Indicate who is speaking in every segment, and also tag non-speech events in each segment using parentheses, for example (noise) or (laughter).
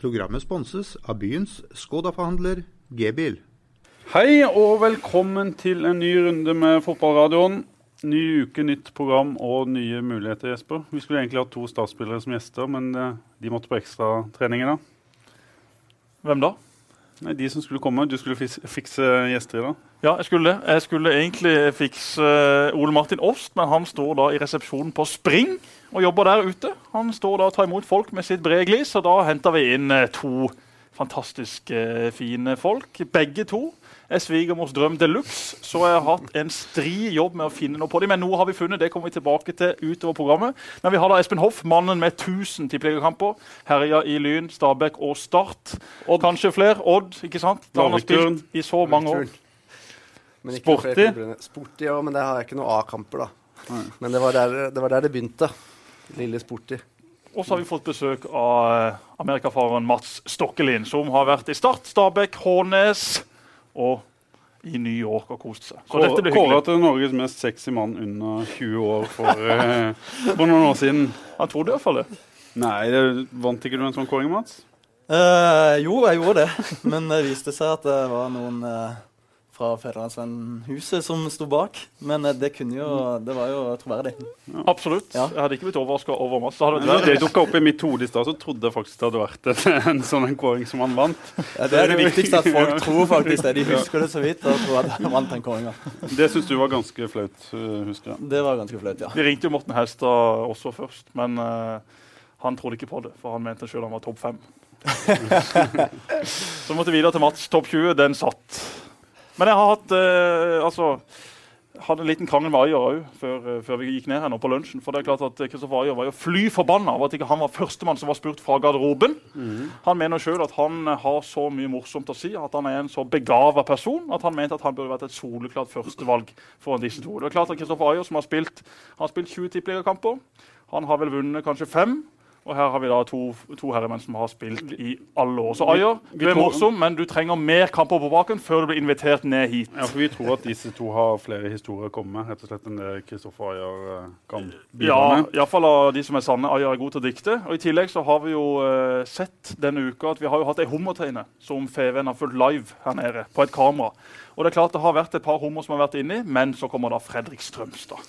Speaker 1: Programmet sponses av byens Skoda-forhandler G-bil.
Speaker 2: Hei og velkommen til en ny runde med Fotballradioen. Ny uke, nytt program og nye muligheter, Jesper. Vi skulle egentlig hatt to startspillere som gjester, men eh, de måtte på ekstratrening i dag.
Speaker 3: Hvem da?
Speaker 2: Nei, De som skulle komme. Du skulle fikse gjester i dag.
Speaker 3: Ja, jeg skulle det. Jeg skulle egentlig fikse eh, Ole Martin Åst, men han står da i resepsjonen på Spring og jobber der ute. Han står da og tar imot folk med sitt brede glis, og da henter vi inn eh, to fantastisk eh, fine folk. Begge to er svigermors drøm de luxe, så jeg har hatt en stri jobb med å finne noe på dem. Men noe har vi funnet, det kommer vi tilbake til utover programmet. Men vi har da Espen Hoff, mannen med 1000 tippeligakamper. Herja i Lyn, Stabæk og Start. Og kanskje flere. Odd, ikke sant? Da han har spilt i så mange år.
Speaker 2: Sporty?
Speaker 4: Sporty, ja, men det har jeg ikke noe A-kamper, da. Men det var, der, det var der det begynte. Lille Sporty.
Speaker 3: Og så har vi fått besøk av amerikafaren Mats Stokkelin, som har vært i Start, Stabæk, Hånes og i New York og kost seg. Så dette blir
Speaker 2: Kåra
Speaker 3: hyggelig.
Speaker 2: til Norges mest sexy mann under 20 år for, eh, for noen år siden.
Speaker 3: Han trodde i hvert fall det.
Speaker 2: Nei, det vant ikke du en sånn kåring, Mats?
Speaker 5: Uh, jo, jeg gjorde det. (laughs) Men det viste seg at det var noen eh, fra Fedrelandsvennhuset som sto bak. Men eh, det kunne jo Det var jo troverdig.
Speaker 3: Absolutt.
Speaker 5: Ja.
Speaker 3: Jeg hadde ikke blitt overraska over Mats. Det hadde
Speaker 2: det
Speaker 3: det
Speaker 2: dukka opp i mitt hode i stad, så trodde jeg faktisk det hadde vært en, en sånn en kåring som han vant.
Speaker 5: Ja, det er det viktigste, at folk tror faktisk det. De husker det så vidt og tror at han vant den kåringa.
Speaker 2: Det syns du var ganske flaut, eh, husker jeg.
Speaker 5: Det var ganske flaut, ja.
Speaker 3: Vi ringte jo Morten Helstad også først, men uh, han trodde ikke på det. For han mente sjøl han var topp fem. (laughs) så måtte vi videre til Mats. Topp 20, den satt. Men jeg har hatt eh, altså hadde en liten krangel med Ayer òg før, eh, før vi gikk ned her nå på lunsjen. For det er klart at Kristoffer Ayer var jo fly forbanna over at ikke han var førstemann som var spurt fra garderoben. Han mener sjøl at han eh, har så mye morsomt å si, at han er en så begava person at han mente at han burde vært et soleklart førstevalg foran disse to. Det er klart at Kristoffer Ayer, som har spilt, han har spilt 20 tippeligakamper, han har vel vunnet kanskje fem. Og her har vi da to, to herremenn som har spilt i alle år. Så Ayer, du er morsom, men du trenger mer kamper på baken før du blir invitert ned hit.
Speaker 2: Ja, for Vi tror at disse to har flere historier å komme med rett og slett enn det Kristoffer Ayer eh, kan bidra
Speaker 3: Ja,
Speaker 2: med.
Speaker 3: iallfall av de som er sanne. Ayer er god til å dikte. Og I tillegg så har vi jo uh, sett denne uka at vi har jo hatt ei hummerteine som Feven har fulgt live her nede på et kamera. Og det er klart det har vært et par hummer som har vært inni, men så kommer da Fredrik Strømstad.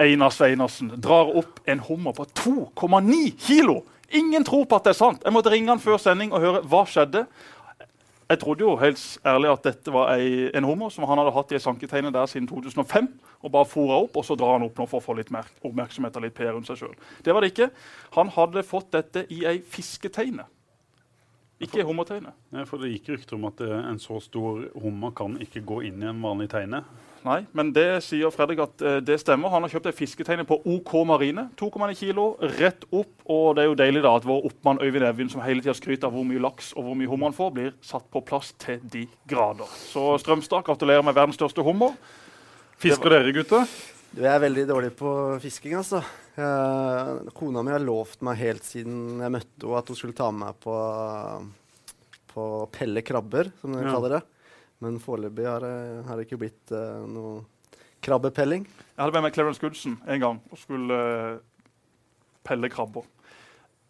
Speaker 3: Einar Sveinarsen drar opp en hummer på 2,9 kilo! Ingen tror på at det er sant. Jeg måtte ringe han før sending og høre hva skjedde. Jeg trodde jo helt ærlig at dette var ei, en hummer som han hadde hatt i ei sanketeine der siden 2005. og bare fôret opp, og så drar han opp nå for å få litt mer oppmerksomhet og litt PR rundt seg sjøl. Det var det ikke. Han hadde fått dette i ei fisketeine. Ikke ei hummerteine.
Speaker 2: For Det gikk rykter om at en så stor hummer kan ikke gå inn i en vanlig teine.
Speaker 3: Nei, men det sier Fredrik at eh, det stemmer. Han har kjøpt ei fisketeine på OK Marine. 2,9 kilo, rett opp. Og det er jo deilig da at vår oppmann Øyvind Evjen, som hele tida skryter av hvor mye laks og hvor mye hummer han får, blir satt på plass til de grader. Så Strømstad, gratulerer med verdens største hummer.
Speaker 2: Fisker dere, gutter?
Speaker 4: Du jeg er veldig dårlig på fisking, altså. Eh, kona mi har lovt meg helt siden jeg møtte henne, at hun skulle ta med meg på, på pelle krabber, som de
Speaker 2: Ja.
Speaker 4: kaller det. Men foreløpig har har det ikke blitt eh, noe krabbepelling.
Speaker 3: Jeg hadde med meg Clarence Goodson en gang og skulle eh, pelle krabber.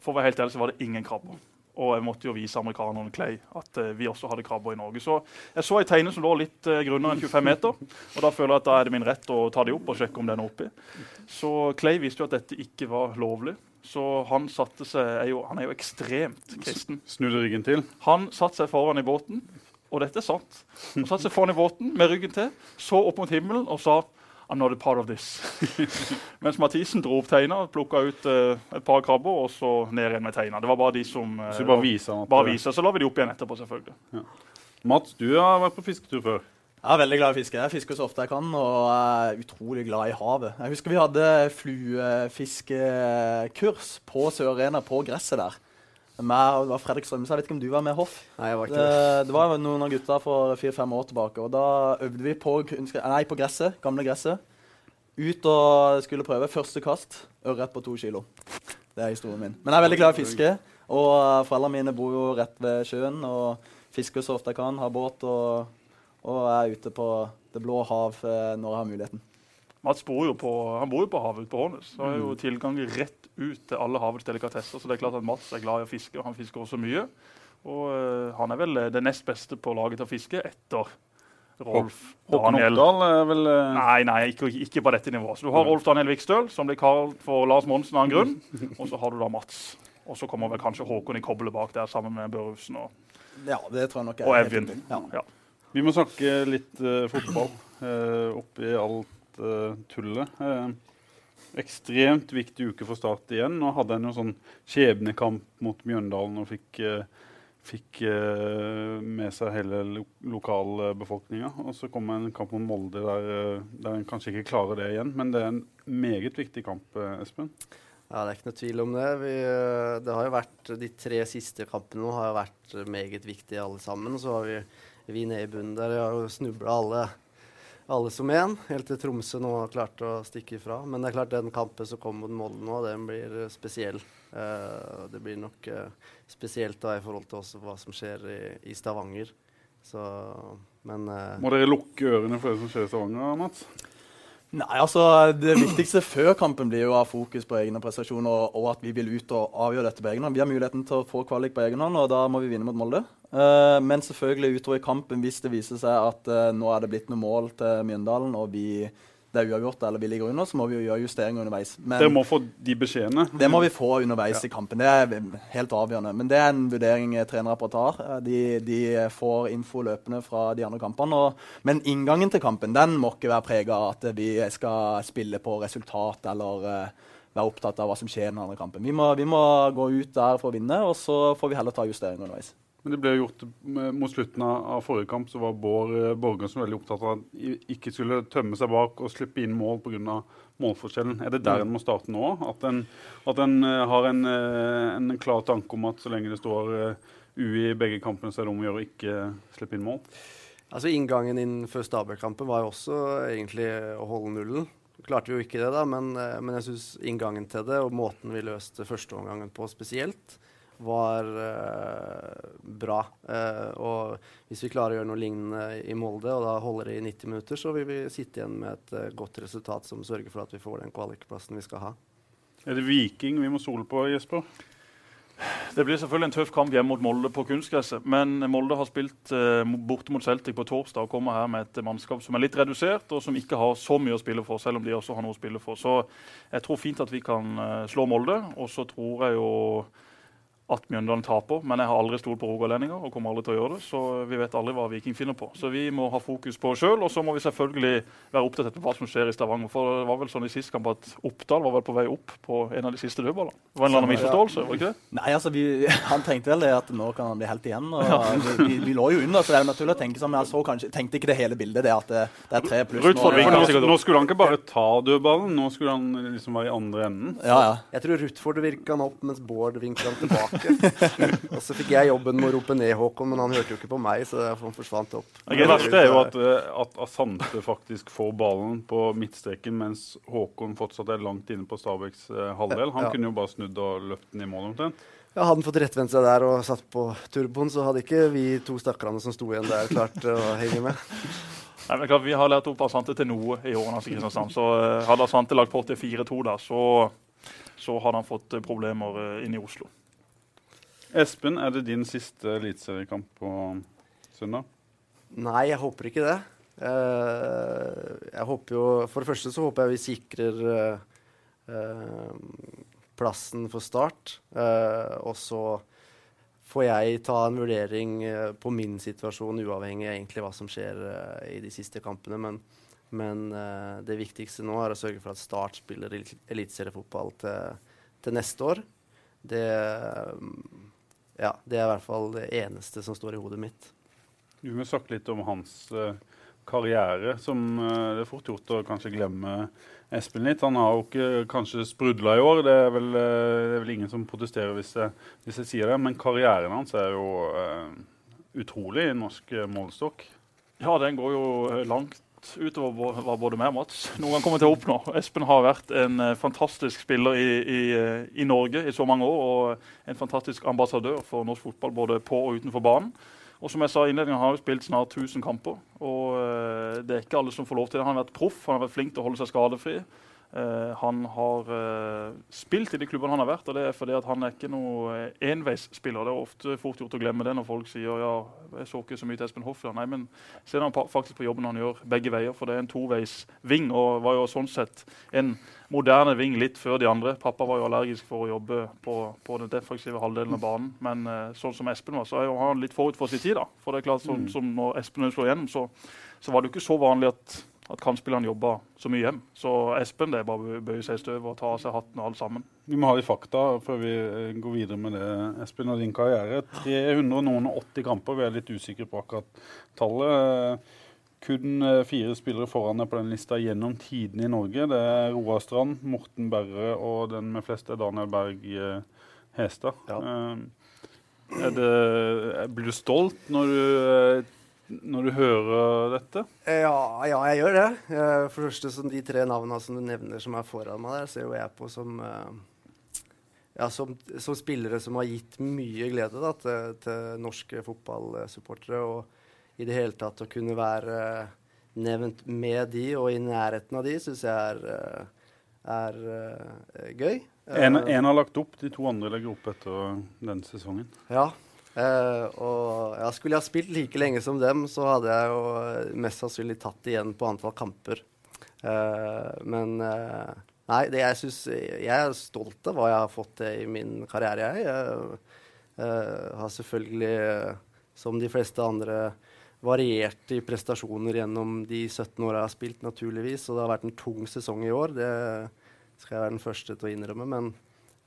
Speaker 3: For å være helt ærlig så var det ingen krabber. Og jeg måtte jo vise amerikanerne Clay at uh, vi også hadde krabber i Norge. Så jeg så ei teine som lå litt uh, grunnere enn 25 meter. Og da føler jeg at da er det min rett å ta de opp og sjekke om den er oppi. Så Clay visste jo at dette ikke var lovlig. Så han satte seg er jo, Han er jo ekstremt kristen.
Speaker 2: Snudde ryggen til?
Speaker 3: Han satte seg foran i båten, og dette er sant. Han satte seg foran i båten med ryggen til, så opp mot himmelen og sa I'm not a part of this. (laughs) Mens Mathisen dro opp teina, plukka ut uh, et par krabber og så ned igjen med teina. Det var bare de som uh,
Speaker 2: Så bare viser han at
Speaker 3: bare viser. Så la vi de opp igjen etterpå, selvfølgelig.
Speaker 2: Mats, du har vært på fisketur før.
Speaker 5: Jeg er veldig glad i å fiske. Jeg fisker så ofte jeg kan, og jeg er utrolig glad i havet. Jeg husker vi hadde fluefiskekurs på Sør Arena på gresset der. Meg og det var Fredrik Strømstad. Jeg vet ikke om du var med, Hoff?
Speaker 4: Nei, jeg var ikke
Speaker 5: Det,
Speaker 4: det.
Speaker 5: var noen av gutta for fire-fem år tilbake. og Da øvde vi på, nei, på gresset, gamle gresset. Ut og skulle prøve. Første kast, ørret på to kilo. Det er historien min. Men jeg er veldig glad i å fiske. Og eh, foreldrene mine bor jo rett ved sjøen og fisker så ofte jeg kan. Har båt og, og er ute på det blå hav eh, når jeg har muligheten.
Speaker 3: Mats bor jo på, han bor jo på havet ute på Hånes. Så har jo tilgang rett ut til alle havets delikatesser. Så det er klart at Mats er glad i å fiske, og han fisker også mye. Og eh, han er vel eh, det nest beste på laget til å fiske etter Rolf
Speaker 2: Håkon
Speaker 3: Daniel.
Speaker 2: Er vel eh,
Speaker 3: Nei, nei, ikke, ikke på dette nivået. Så du har Rolf Daniel Vikstøl, som blir kalt for Lars Monsen av en grunn. Og så har du da Mats. Og så kommer vel kanskje Håkon i koblet bak der sammen med Børufsen og,
Speaker 5: Ja, det tror jeg nok er
Speaker 3: og Evjen.
Speaker 5: Ja.
Speaker 3: Ja.
Speaker 2: Vi må snakke litt uh, fotball uh, oppi alt tullet. Eh, ekstremt viktig uke for Start igjen. Nå hadde en jo sånn skjebnekamp mot Mjøndalen og fikk, eh, fikk eh, med seg hele lo lokalbefolkninga. Og så kom en kamp mot Molde der, eh, der en kanskje ikke klarer det igjen. Men det er en meget viktig kamp, eh, Espen.
Speaker 4: Ja, Det er ikke noe tvil om det. Vi, eh, det har jo vært, De tre siste kampene har jo vært meget viktige alle sammen. Så har vi, vi nede i bunnen der har jo snubla alle, alle som én, helt til Tromsø nå har klart å stikke ifra. Men det er klart den kampen som kommer mot Molde nå, den blir eh, spesiell. Uh, det blir nok uh, spesielt da i forhold til også hva som skjer i, i Stavanger. Så, men uh,
Speaker 2: Må dere lukke ørene for det som skjer i Stavanger, Mats?
Speaker 5: Nei, altså Det viktigste før kampen blir jo å ha fokus på egne prestasjoner og, og at vi vil ut og avgjøre dette på egen hånd. Vi har muligheten til å få kvalik på egen hånd, og da må vi vinne mot Molde. Uh, men selvfølgelig utover i kampen, hvis det viser seg at uh, nå er det blitt noe mål til Mjøndalen, og vi, det er uavgjort eller vi ligger under, så må vi jo gjøre justeringer underveis. Men
Speaker 2: Dere må få de beskjedene.
Speaker 5: det må vi få underveis i kampen. Det er helt avgjørende. Men det er en vurdering trenerapparatet har. Eh, De, de får info løpende fra de andre kampene. Og, men inngangen til kampen den må ikke være prega av at vi skal spille på resultat eller uh, være opptatt av hva som skjer i den andre kampen. Vi må, vi må gå ut der for å vinne, og så får vi heller ta justeringer underveis.
Speaker 2: Men det ble gjort mot slutten av forrige kamp, så var Bård eh, Borgersen veldig opptatt av at han ikke skulle tømme seg bak og slippe inn mål pga. målforskjellen. Er det der en må starte nå? At en, at en eh, har en, eh, en klar tanke om at så lenge det står U i begge kampene, så er det om å gjøre å ikke slippe inn mål?
Speaker 4: Altså Inngangen inn før Stabæk-kampen var jo også egentlig å holde nullen. Klarte vi jo ikke det, da, men, men jeg syns inngangen til det, og måten vi løste førsteomgangen på spesielt, var eh, bra. Eh, og hvis vi klarer å gjøre noe lignende i Molde, og da holder det i 90 minutter, så vil vi sitte igjen med et eh, godt resultat som sørger for at vi får den kvalikplassen vi skal ha.
Speaker 2: Er det Viking vi må stole på, Jesper?
Speaker 3: Det blir selvfølgelig en tøff kamp hjemme mot Molde på kunstgresset. Men Molde har spilt eh, borte mot Celtic på torsdag og kommer her med et mannskap som er litt redusert, og som ikke har så mye å spille for, selv om de også har noe å spille for. Så jeg tror fint at vi kan eh, slå Molde. Og så tror jeg jo at Mjøndalen taper, men jeg har aldri stolt på rogalendinger og kommer aldri til å gjøre det. Så vi vet aldri hva Viking finner på. Så vi må ha fokus på oss sjøl, og så må vi selvfølgelig være opptatt på hva som skjer i Stavanger. For det var vel sånn i sist kamp at Oppdal var vel på vei opp på en av de siste dødballene. Det var en eller annen misforståelse, var det ikke det?
Speaker 5: Nei, altså, vi, (laughs) Han tenkte vel det at nå kan han bli helt igjen. og vi, vi, vi lå jo under, så det er jo naturlig å tenke sånn. Men jeg så kanskje, tenkte ikke det hele bildet, det at det, det er tre pluss nå.
Speaker 3: for Ving,
Speaker 2: For nå, nå skulle han ikke bare ta dødballen, nå skulle han liksom være i andre enden.
Speaker 5: Ja, ja.
Speaker 4: Jeg tror Rutford virka han opp, mens Bård vinka han tilbake. (laughs) og så fikk jeg jobben med å rope ned Håkon, men han hørte jo ikke på meg, så han forsvant opp.
Speaker 2: Det verste er jo at, eh, at Asante faktisk får ballen på midtstreken, mens Håkon fortsatt er langt inne på Stabæks eh, halvdel. Han
Speaker 4: Ja.
Speaker 2: kunne jo bare snudd og løpt den i mål omtrent.
Speaker 4: Ja, Hadde han fått rettvendt seg der og satt på turboen, så hadde ikke vi to stakkarene som sto igjen der, klart å henge med. (laughs)
Speaker 3: Nei, men klart, Vi har lært opp Asante til noe i årene hans i Kristiansand. Så eh, hadde Asante lagt på til 4-2 der, så, så hadde han fått problemer inne inn i Oslo.
Speaker 2: Espen, er det din siste eliteseriekamp på søndag?
Speaker 4: Nei, jeg håper ikke det. Eh, jeg håper jo For det første så håper jeg vi sikrer eh, eh, plassen for start. Og så får jeg ta en vurdering på min situasjon, uavhengig av egentlig hva som skjer i de siste kampene. Men, men det viktigste nå er å sørge for at Start spiller elit- eliteseriefotball til, til neste år. Det, ja, det er i hvert fall det eneste som står i hodet mitt.
Speaker 2: Du må snakke litt om hans uh, karriere, som uh, det er fort gjort å kanskje glemme Espen litt. Han har jo ikke kanskje sprudla i år, det er vel, uh, det er vel ingen som protesterer hvis jeg, hvis jeg sier det, men karrieren hans er jo eh, utrolig i norsk målestokk.
Speaker 3: Ja, den går jo eh, utover hva både meg og Mats noen gang kommer til å oppnå. Espen har vært en eh, fantastisk spiller i, i, eh, i Norge i så mange år, og en fantastisk ambassadør for norsk fotball både på og utenfor banen. Og som jeg sa i innledningen, Han har jo spilt snart 1000 kamper. og eh, Det er ikke alle som får lov til det. Han har vært proff, han har vært flink til å holde seg skadefri. Eh, han har uh, spilt i de klubbene han har vært, og det er fordi at han er ikke noe eh, enveisspiller. Det er ofte fort gjort å glemme det når folk sier ja, jeg så ikke så mye til Espen Hoff. Ja. Nei, men se han faktisk på jobben han gjør begge veier, for det er en toveisving, og var jo sånn sett en moderne ving litt før de andre. Pappa var jo allergisk for å jobbe på, på den defensive halvdelen av banen, men uh, sånn som Espen var, så er jo han litt forut for sin tid. da. For det er klart, sånn som når Espen slår igjennom, så, så var det jo ikke så vanlig at at kantspillerne jobber så mye hjem. Så Espen det er bare å bøye seg i støvet og ta av seg hatten og alt sammen.
Speaker 2: Vi må ha de fakta før vi eh, går videre med det. Espen og din karriere. 380 kamper. Vi er litt usikre på akkurat tallet. Kun eh, fire spillere foran deg på den lista gjennom tidene i Norge. Det er Roar Strand, Morten Berre og den med flest er Daniel Berg eh, Hestad.
Speaker 4: Ja.
Speaker 2: Er det, blir du stolt når du, når du hører dette?
Speaker 4: Ja, ja, jeg gjør det. Eh, For det første, som De tre navnene som du nevner som er foran meg der, ser jo jeg på som, eh, ja, som, som spillere som har gitt mye glede da, til, til norske fotballsupportere. Og i det hele tatt å kunne være nevnt med de og i nærheten av de, syns jeg er, eh, er gøy.
Speaker 2: En, en har lagt opp, de to andre legger opp etter denne sesongen.
Speaker 4: Ja. Eh, og ja, skulle jeg ha spilt like lenge som dem, så hadde jeg jo eh, mest sannsynlig tatt igjen på antall kamper. Uh, men uh, nei, det jeg syns Jeg er stolt av hva jeg har fått til i min karriere, jeg. Har selvfølgelig, som de fleste andre, variert i prestasjoner gjennom de 17 åra jeg har spilt, naturligvis. Og det har vært en tung sesong i år. Det skal jeg være den første til å innrømme. Men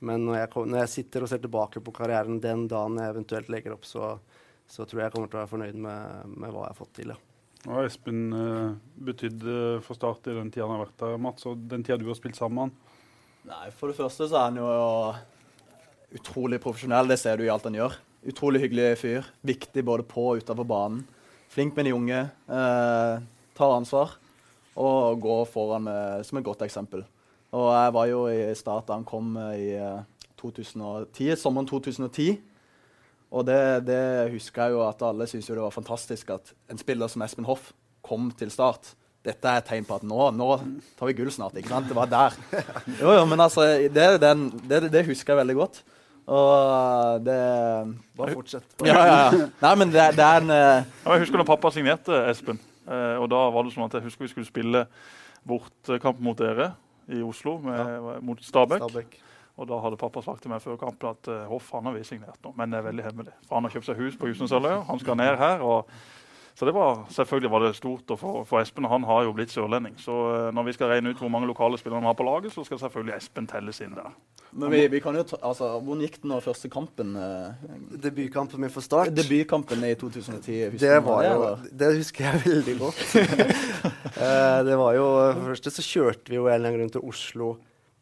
Speaker 4: men når jeg, kom, når jeg sitter og ser tilbake på karrieren den dagen jeg eventuelt legger opp, så, så tror jeg jeg kommer til å være fornøyd med, med hva jeg har fått til. Ja.
Speaker 2: Hva har Espen uh, betydd eh, for Start i den tida han har vært der, Mats, og den tida du har spilt sammen med?
Speaker 5: Nei, For det første så er han jo utrolig profesjonell. Det ser du i alt han gjør. Utrolig hyggelig fyr. Viktig både på og utenfor banen. Flink med de unge. Eh, tar ansvar og går foran med, som et godt eksempel. Og jeg var jo i Start da han kom eh, i eh, 2010, sommeren 2010. Og det, det husker jeg jo at alle syntes jo det var fantastisk at en spiller som Espen Hoff kom til Start. Dette er et tegn på at nå, nå tar vi gull snart. ikke sant? Det var der. (laughs) Jo, jo, men altså, det, den, det, det husker jeg veldig godt. Og det
Speaker 4: Bare fortsett.
Speaker 5: Ja, ja, ja. Nei, men det, det er en
Speaker 3: uh... Jeg husker da pappa signerte Espen. Eh, og da var det sånn at jeg husker vi skulle spille bortkamp mot dere i Oslo, med, mot Stabæk.
Speaker 4: Stabæk.
Speaker 3: Og da hadde pappa sagt til meg før kampen at eh, Hoff han har vi signert nå, men det er veldig hemmelig. For han har kjøpt seg hus på Husnesalløya, han skal ned her. og så det var, selvfølgelig var det stort og for, for Espen. Han har jo blitt sørlending. Så eh, når vi skal regne ut hvor mange lokale spillere han har på laget, så skal selvfølgelig Espen telles inn der.
Speaker 5: Men vi, vi kan jo ta, altså, Hvordan gikk det nå første kampen? Eh,
Speaker 4: Debutkampen min for Start,
Speaker 5: debutkampen i 2010? husker
Speaker 4: det, var jo, det husker jeg veldig godt. (laughs) Eh, det var jo, For det første så kjørte vi jo en eller annen grunn til Oslo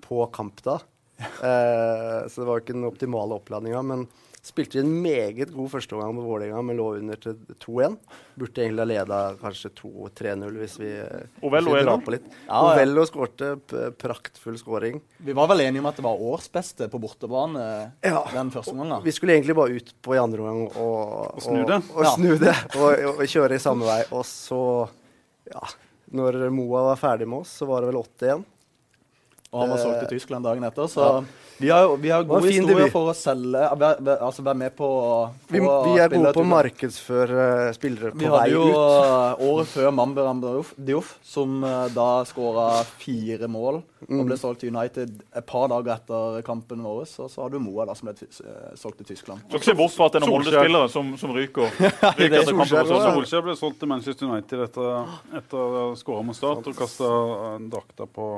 Speaker 4: på kamp da. Eh, så det var ikke den optimale oppladninga. Men spilte en meget god førsteomgang med Vålerenga, men lå under til 2-1. Burde egentlig ha leda kanskje 2-3-0 hvis vi,
Speaker 3: Ovello
Speaker 4: hvis vi
Speaker 3: er
Speaker 4: drar på litt.
Speaker 5: Ja.
Speaker 4: Ovello skårte praktfull skåring.
Speaker 5: Vi var vel enige om at det var årsbeste på bortebane
Speaker 4: Ja.
Speaker 5: den første omgangen?
Speaker 4: Vi skulle egentlig bare ut på i andre omgang og,
Speaker 2: Og snu det.
Speaker 4: Og, og,
Speaker 5: Ja.
Speaker 4: snu det, og, og, kjøre i samme vei. Og så, ja Når Moa var ferdig med oss, så var det vel 8-1.
Speaker 5: Og han var
Speaker 4: Eh,
Speaker 5: solgt til Tyskland dagen etter. Så
Speaker 4: ja.
Speaker 5: vi har, vi har gode historier for å selge Altså være med på å
Speaker 4: Vi, vi er gode på å markedsføre eh, spillere på
Speaker 5: vi
Speaker 4: vei
Speaker 5: jo
Speaker 4: ut.
Speaker 5: jo (laughs) året før Mamber Dioff, som uh, da skåra fire mål
Speaker 4: Mm.
Speaker 5: og ble solgt til United et par dager etter kampen vår. Og så har du Moa, da, som ble uh, solgt til Tyskland.
Speaker 3: Skal ikke se bort fra at det er noen Molde-spillere som, som ryker. (laughs)
Speaker 5: det er
Speaker 3: ryker etter
Speaker 4: Solskjær.
Speaker 2: Solskjær ble solgt til Manchester United etter, etter å ha skåra mot Start og kasta drakta på,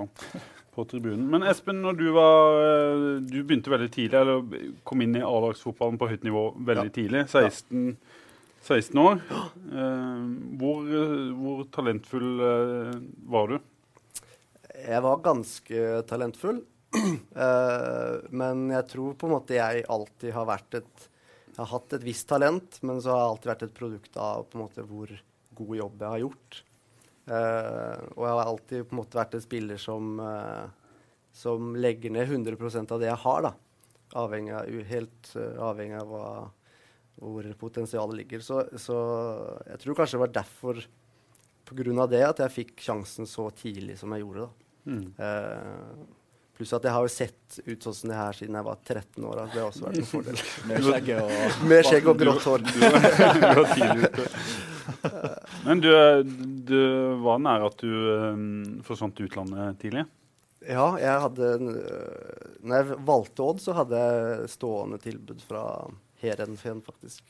Speaker 2: på tribunen. Men Espen, når du var eh, Du begynte veldig tidlig, eller kom inn i A-lagsfotballen på høyt nivå veldig tidlig. 16, 16 år. Eh, hvor, eh, hvor talentfull var du?
Speaker 4: Jeg var ganske talentfull. (clears throat) Men jeg tror på en måte jeg alltid har vært et Jeg har hatt et visst talent, men så har jeg alltid vært et produkt av på en måte hvor god jobb jeg har gjort. Eh, og jeg har alltid på en måte vært en spiller som, eh, som legger ned 100% av det jeg har. da. Avhengig av, helt eh, avhengig av hva, hvor potensialet ligger. Så, så jeg tror kanskje det var derfor, av det, at jeg fikk sjansen så tidlig som jeg gjorde. da.
Speaker 2: Mm.
Speaker 4: Eh, pluss at jeg har jo sett ut sånn som det her siden jeg var 13 år. Altså det har også vært en fordel.
Speaker 5: Med skjegg og
Speaker 4: Med skjegg og grått hår.
Speaker 2: Men du, du var nær at du um, forsvant til utlandet tidlig?
Speaker 4: Ja, jeg hadde øh, Når jeg valgte Odd, så hadde jeg stående tilbud fra Heerenveen, faktisk.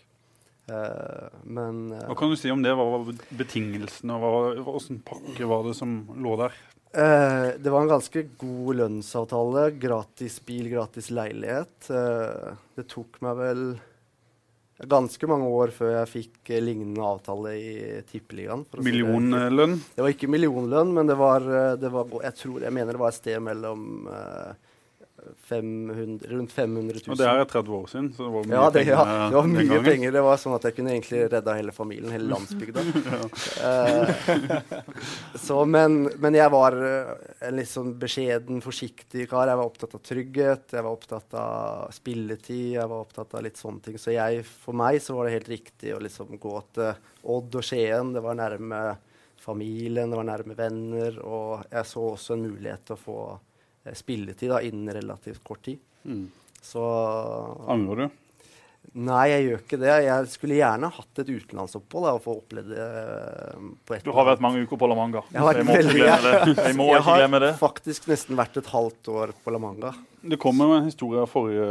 Speaker 4: Uh, men uh,
Speaker 2: Hva kan du si om det? Hva var betingelsene? hva- Åssen pakke var det som lå der?
Speaker 4: Uh, det var en ganske god lønnsavtale. Gratis bil, gratis leilighet. Eh, det tok meg vel ganske mange år før jeg fikk eh, lignende avtale i Tippeligaen. for si det.
Speaker 2: Millionlønn?
Speaker 4: Det var ikke millionlønn, men det var, eh, det var Jeg tror, jeg mener det var et sted mellom eh, 500, rundt 500 000.
Speaker 2: Og det er 30 år siden, så det var mye
Speaker 4: ja, det, ja,
Speaker 2: penger
Speaker 4: det var mye penger. Det var sånn at jeg kunne egentlig redda hele familien, hele landsbygda. uh, (laughs) så, men, men jeg var eh, en litt sånn beskjeden, forsiktig kar. Jeg var opptatt av trygghet, jeg var opptatt av spilletid, jeg var opptatt av litt sånne ting. Så jeg, for meg så var det helt riktig å liksom gå til Odd og Skien. Det var nærme familien, det var nærme venner, og jeg så også en mulighet til å få eh, spilletid da, innen relativt kort tid.
Speaker 2: Mm.
Speaker 4: Så
Speaker 2: Angrer du?
Speaker 4: Nei, jeg gjør ikke det. Jeg skulle gjerne hatt et utenlandsopphold da, og få opplevd det eh, på et
Speaker 3: Du har vært mange uker på La Manga.
Speaker 4: Jeg har
Speaker 3: Jeg må ikke glemme det. (laughs) Jeg må
Speaker 4: Jeg
Speaker 3: ikke glemme det.
Speaker 4: har faktisk nesten vært et halvt år på La Manga.
Speaker 2: Det kommer med en historie av forrige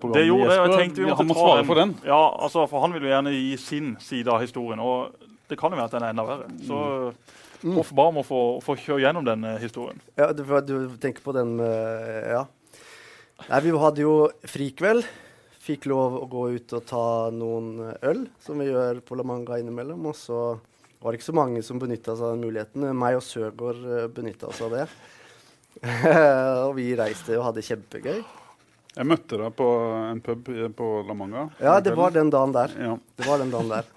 Speaker 2: program.
Speaker 3: Det gjorde det, og jeg tenkte vi måtte
Speaker 2: Han må svare for den.
Speaker 3: Ja, altså, for han vil jo gjerne gi sin side av historien, og det kan jo være at den er enda verre. Så
Speaker 4: Mm.
Speaker 3: Og ba om å få, få kjøre gjennom den eh, historien.
Speaker 4: Ja, du, du tenker på den Ja. Nei, vi hadde jo frikveld. Fikk lov å gå ut og ta noen øl, som vi gjør på La Manga innimellom. Og så var det ikke så mange som benytta seg av den muligheten. Meg og Søgaard benytta oss av det. (laughs) og vi reiste og hadde kjempegøy.
Speaker 2: Jeg møtte deg på en pub på La Manga.
Speaker 4: Ja, det var den dagen der.
Speaker 2: Ja.
Speaker 4: Det var den dagen der.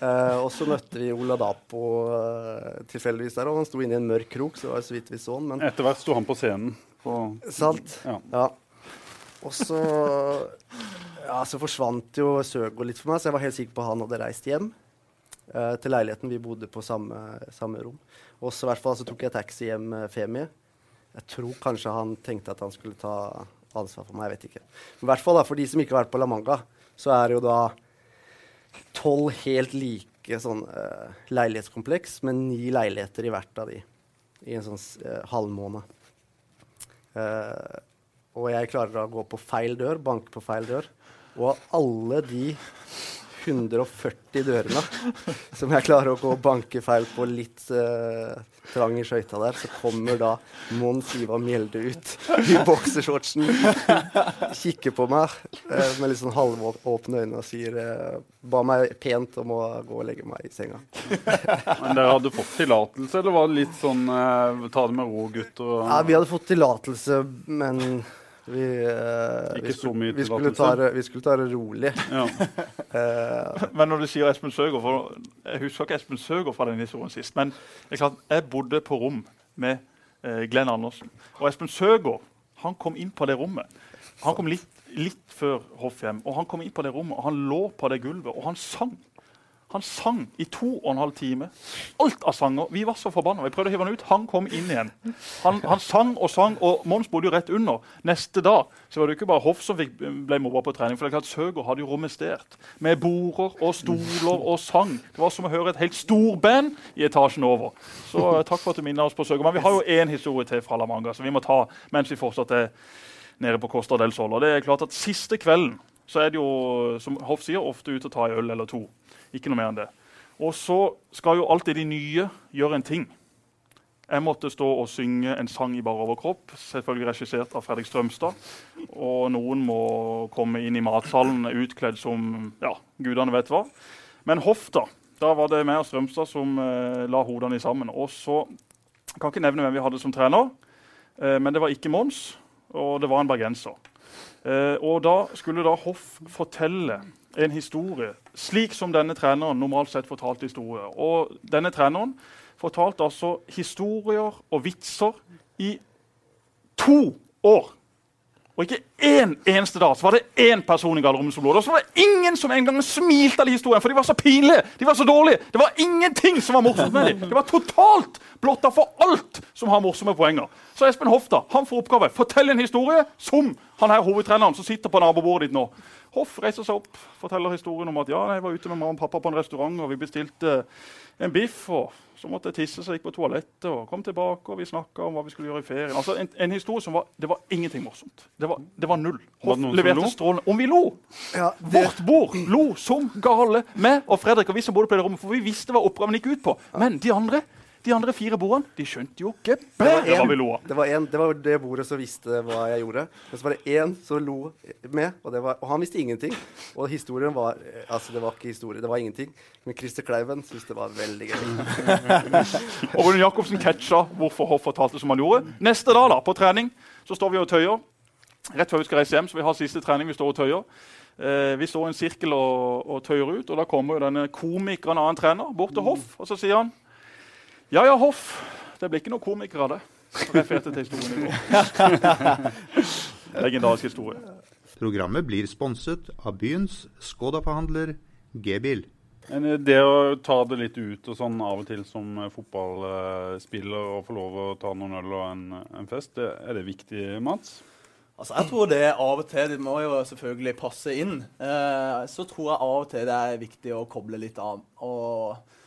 Speaker 4: uh, (laughs) og så møtte vi Ola Dapo eh, tilfeldigvis der, og han sto inne i en mørk krok, så det var så vidt vi så han. Men
Speaker 2: Etter hvert sto han på scenen. På,
Speaker 4: sant.
Speaker 2: ja.
Speaker 4: Ja. Og så Ja, så forsvant jo Søgaard litt for meg, så jeg var helt sikker på han hadde reist hjem Uh, til leiligheten. Vi bodde på samme, samme rom. Og så tok jeg taxi hjem Femi. Jeg tror kanskje han tenkte at han skulle ta ansvar for meg, jeg vet ikke. Men i hvert fall da, for de som ikke har vært på La Manga, så er det jo da tolv helt like sånn uh, leilighetskompleks med ni leiligheter i hvert av de i en sånn uh, halvmåned. Uh, og jeg klarer da å gå på feil dør, banke på feil dør. Og alle de 140 dørene som jeg klarer å gå og banke feil på litt uh, trang i skøyta der, så kommer da Mons Ivar Mjelde ut i boksershortsen, kikker på meg uh, med litt sånn halvåpne øyne og sier uh, Ba meg pent om å gå og legge meg i senga.
Speaker 2: Men dere hadde fått tillatelse, eller var det litt sånn ta det med ro, gutt? Og,
Speaker 4: Ja, vi hadde fått tillatelse, men vi,
Speaker 2: uh,
Speaker 4: vi, skulle, vi, skulle ta det, vi skulle ta det rolig.
Speaker 2: ja.
Speaker 4: uh, (laughs) (laughs)
Speaker 3: Men når du sier Espen Søger for Jeg husker ikke Espen Søgaard fra den historien sist. Men klart, jeg bodde på rom med uh, Glenn Andersen. Og Espen Søgaard han kom inn på det rommet. Han kom litt, litt før Hoffhjem. og han kom inn på det rommet, og han lå på det gulvet, og han sang. Han sang i to og en halv time. Alt av sanger. Vi var så forbanna. Vi prøvde å hive han ut. Han kom inn igjen. Han, han sang og sang, og Mons bodde jo rett under. Neste dag så var det ikke bare Hoff som fikk, ble mobba på trening. for det klart Søger hadde jo romestert med border og stoler og sang. Det var som å høre et helt storband i etasjen over. Så eh, takk for at du minner oss på Søger. Men vi har jo én historie til fra La Manga som vi må ta mens vi fortsatt er nede på Costa del Sol. Og det er klart at Siste kvelden så er det jo, som Hoff sier, ofte ute og ta en øl eller to. Ikke noe mer enn det. Og så skal jo alltid de nye gjøre en ting. Jeg måtte stå og synge en sang i bar overkropp, selvfølgelig regissert av Fredrik Strømstad. Og noen må komme inn i matsalen utkledd som ja, gudene vet hva. Men Hoff, da. Da var det meg og Strømstad som eh, la hodene sammen. Og så jeg kan ikke nevne hvem vi hadde som trener, eh, men det var ikke Mons, og det var en bergenser. Eh, og da skulle da Hoff fortelle en historie slik som denne treneren normalt sett fortalte historier. Og denne treneren fortalte altså historier og vitser i to år. Og ikke én eneste dag så var det én person i garderoben som lo. Og så var det ingen som engang smilte av de historiene, for de var så pinlige. De var så dårlige. Det var ingenting som var morsomt med dem. Det var totalt blotta for alt som har morsomme poenger. Så Espen Hofta han får oppgave fortell en historie som han her hovedtreneren som sitter på nabobordet ditt nå. Hoff reiser seg opp, forteller historien om at ja, jeg var ute med mamma og pappa på en restaurant, og vi bestilte en biff. og så måtte jeg tisse, så jeg gikk på toalettet og kom tilbake. og Vi snakka om hva vi skulle gjøre i ferien. Altså En, en historie som var Det var ingenting morsomt. Det var, det var null. Hoff
Speaker 2: var
Speaker 3: leverte
Speaker 2: lo?
Speaker 3: strålende. Om vi lo!
Speaker 4: Ja, det,
Speaker 3: Vårt bord lo som gale. Meg og Fredrik og vi som bodde på det rommet, for vi visste hva oppgaven gikk ut på. Men de andre de andre fire bordene de skjønte jo ikke
Speaker 4: var
Speaker 3: bedre hva vi lo av.
Speaker 4: det, var en, det var det bordet som visste hva jeg gjorde. Men så var det én som lo med, og, det var, og han visste ingenting. Og historien var eh, Altså, det var ikke historie, det var ingenting. Men Christer Kleiven syntes det var veldig gøy. (laughs)
Speaker 3: Og Rune Jacobsen catcha hvorfor Hoff fortalte som han gjorde. Neste dag da, på trening så står vi og tøyer. Rett før vi skal reise hjem, så vi har siste trening. Vi står og tøyer. Eh, vi står i en sirkel og, og tøyer ut, og da kommer jo denne komikeren, av en trener, bort til Hoff, og så sier han Ja ja, Hoff, det blir ikke noen komiker av det. Refererte til historien i går. (laughs) Legendarisk historie.
Speaker 1: Programmet blir sponset av byens Skoda-forhandler G-bil.
Speaker 2: Eh, det å ta det litt ut og sånn av og til som eh, fotballspiller og få lov å ta noen øl og en, en fest, det, er det viktig, Mats?
Speaker 5: Altså, jeg tror det av og til Det må jo selvfølgelig passe inn. Eh, så tror jeg av og til det er viktig å koble litt av. Og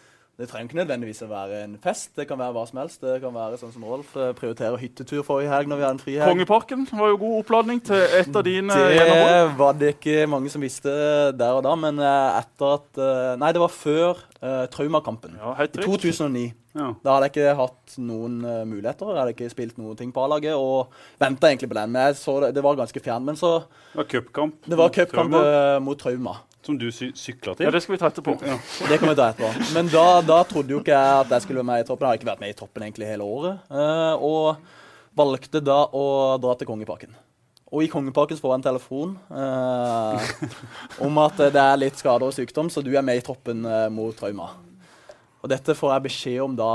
Speaker 5: det trenger ikke nødvendigvis å være en fest. Det kan være hva som helst. Det kan være sånn som Rolf eh, prioriterer hyttetur forrige helg når vi har en frihelg.
Speaker 3: Kongeparken var jo god oppladning til et av dine gjennombrudd.
Speaker 5: Det var det ikke mange som visste der og da, men eh, etter at eh, Nei, det var før eh, traumakampen.
Speaker 3: Ja,
Speaker 5: I 2009.
Speaker 2: Ja.
Speaker 5: Da hadde jeg ikke hatt noen uh, muligheter. Jeg hadde ikke spilt noen ting på A-laget og venta egentlig på den. Men jeg så det, det var ganske fjern. Men så
Speaker 2: Det var cupkamp. Mot Trauma,
Speaker 5: eh, mot Trauma.
Speaker 2: Som du sy sykla
Speaker 3: Ja, det skal vi ta etterpå. (laughs)
Speaker 5: Det kan vi ta etterpå. Men da, da trodde jo ikke jeg at jeg skulle være med i troppen. Jeg har ikke vært med i troppen egentlig hele året. Uh, og valgte da å dra til Kongeparken. Og i Kongeparken får jeg en telefon eh, om at det er litt skader og sykdom, så du er med i troppen eh, mot trauma. Og dette får jeg beskjed om da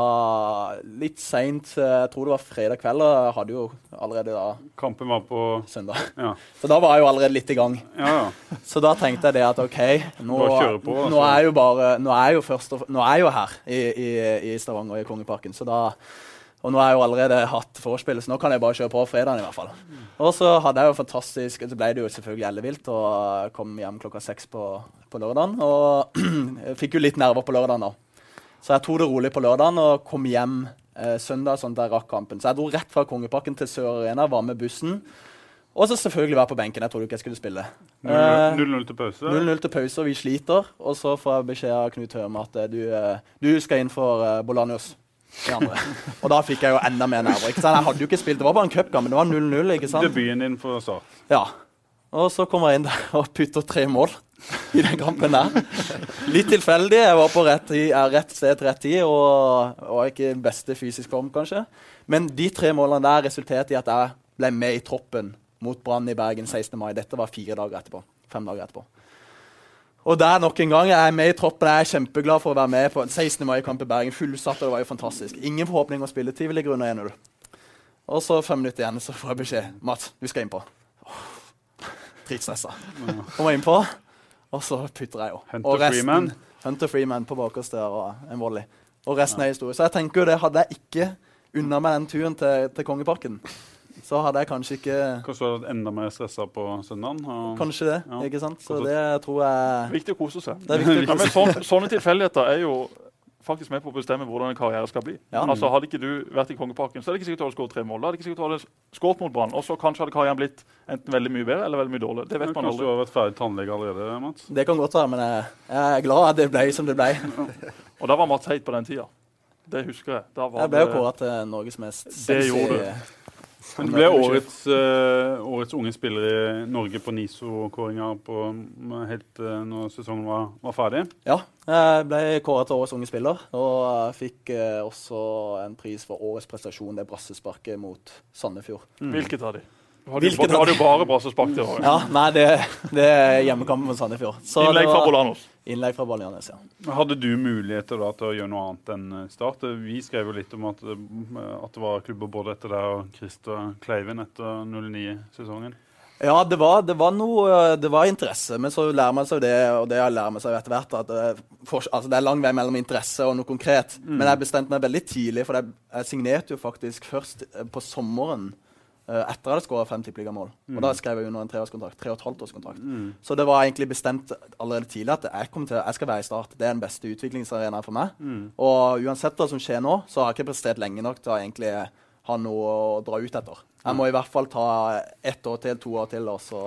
Speaker 5: litt seint. Jeg tror det var fredag kveld. Og jeg hadde jo allerede da
Speaker 2: Kampen var på
Speaker 5: søndag.
Speaker 2: Ja,
Speaker 5: Så da var jeg jo allerede litt i gang.
Speaker 2: ja. ja.
Speaker 5: Så da tenkte jeg det at OK, nå,
Speaker 2: på, altså.
Speaker 5: nå er jeg jo bare Nå er jeg jo først Nå er jeg jo her i, i, i Stavanger, i Kongeparken. Så da Og nå har jeg jo allerede hatt vorspiel, så nå kan jeg bare kjøre på fredagen i hvert fall. Og så hadde jeg jo fantastisk Så ble det jo selvfølgelig ellevilt og kom hjem klokka seks på, på lørdagen. Og (clears throat) fikk jo litt nerver på lørdagen da. Så jeg tok det rolig på lørdagen og kom hjem eh, søndag sånn der rakk kampen. Så jeg dro rett fra Kongeparken til Sør Arena, var med bussen. Og så selvfølgelig være på benken. Jeg trodde ikke jeg skulle spille. Eh,
Speaker 2: 0-0 til pause.
Speaker 5: 0-0 til pause, og vi sliter. Og så får jeg beskjed av Knut Høme at eh, du, eh, du skal inn for Bolanius. Og da fikk jeg jo enda mer nerver. ikke sant? Jeg hadde jo ikke spilt, Det var bare en cupkamp, men det var 0-0. ikke sant?
Speaker 2: Debuten din for Start.
Speaker 5: Ja. Og så kommer jeg inn der og putter tre mål i den kampen der. Litt tilfeldig. Jeg var på rett, eh, rett sted rett tid og var ikke i beste fysisk form, kanskje. Men de tre målene der resulterte i at jeg ble med i troppen mot Brann i Bergen 16. mai. Dette var fire dager etterpå. Fem dager etterpå. Og der nok en gang, Jeg er med i troppen. Jeg er kjempeglad for å være med på 16. mai-kamp i Bergen. Fullsatt, og det var jo fantastisk. Ingen forhåpning om spilletid. Vi ligger under 1-0. Og så fem minutter igjen, så får jeg beskjed. Mats, du skal innpå. Dritstressa. Kommer innpå, og så putter jeg jo.
Speaker 2: Hunter
Speaker 5: Og resten-
Speaker 2: Freeman.
Speaker 5: Hunter Freeman på bakerste der og en volley. Og resten er historie. Så jeg tenker jo det, hadde jeg ikke unna meg den turen til, til Kongeparken, så hadde jeg kanskje ikke
Speaker 2: Kanskje du hadde vært enda mer stressa på søndagen? Og
Speaker 5: Kanskje det,
Speaker 2: Ja.
Speaker 5: ikke sant? Så
Speaker 2: Kanskje-
Speaker 5: det tror jeg
Speaker 3: Viktig å kose seg.
Speaker 5: Det er viktig å
Speaker 3: Ja, men
Speaker 5: kose
Speaker 3: sånn, sånne tilfeldigheter er jo faktisk med på å bestemme hvordan en karriere skal bli.
Speaker 5: Ja.
Speaker 3: Altså Hadde ikke du vært i Kongeparken, så er det ikke sikkert du hadde skåret tre mål. Da hadde ikke sikkert du hadde skåret mot Brann. Og så kanskje hadde karrieren blitt enten veldig mye bedre eller veldig mye dårligere. Det vet man
Speaker 2: Kanskje du har vært ferdig tannlege allerede, Mats?
Speaker 5: Det kan godt være, men jeg, jeg er glad at det ble som det ble. (laughs)
Speaker 3: Og da var Mats Heit på den tida. Det husker jeg. Da var
Speaker 5: Jeg ble jo kåret til Norges mest
Speaker 3: Det gjorde du.
Speaker 2: Ble årets, uh, årets unge spiller i Norge på NISO-kåringa helt uh, når sesongen var, var ferdig.
Speaker 5: Ja, jeg ble kåret til årets unge spiller, og jeg fikk uh, også en pris for årets prestasjon, det brassesparket mot Sandefjord.
Speaker 3: Hvilket av de? Du
Speaker 5: Hvilket
Speaker 3: du hadde
Speaker 5: de?
Speaker 3: jo bare brassespark til året.
Speaker 5: Ja, nei, det, det er hjemmekampen mot Sandefjord. Så
Speaker 3: Innlegg fra Bolanos.
Speaker 5: Innlegg fra Bolanos, ja.
Speaker 2: Hadde du muligheter da til å gjøre noe annet enn eh, Start? Vi skrev jo litt om at, eh, at det var klubber både etter deg og Christer Kleiven etter 09-sesongen.
Speaker 5: Ja, det var, det var noe Det var interesse, men så lærer man seg det, og det lærer man seg etter hvert, at det, for, altså det er lang vei mellom interesse og noe konkret.
Speaker 2: Mm.
Speaker 5: Men jeg bestemte meg veldig tidlig, for jeg, jeg signerte jo faktisk først eh, på sommeren eh, etter jeg hadde skåra fem tippeligamål. Og da skrev jeg under en treårskontrakt. Tre og et halvt års kontrakt.
Speaker 2: Mm.
Speaker 5: Så det var egentlig bestemt allerede tidlig at jeg, til, jeg skal være i Start. Det er den beste utviklingsarenaen for meg.
Speaker 2: Mm.
Speaker 5: Og uansett hva som skjer nå, så har jeg ikke prestert lenge nok til å egentlig ha noe å dra ut etter. Jeg må i hvert fall ta ett år til, to år til. Og så,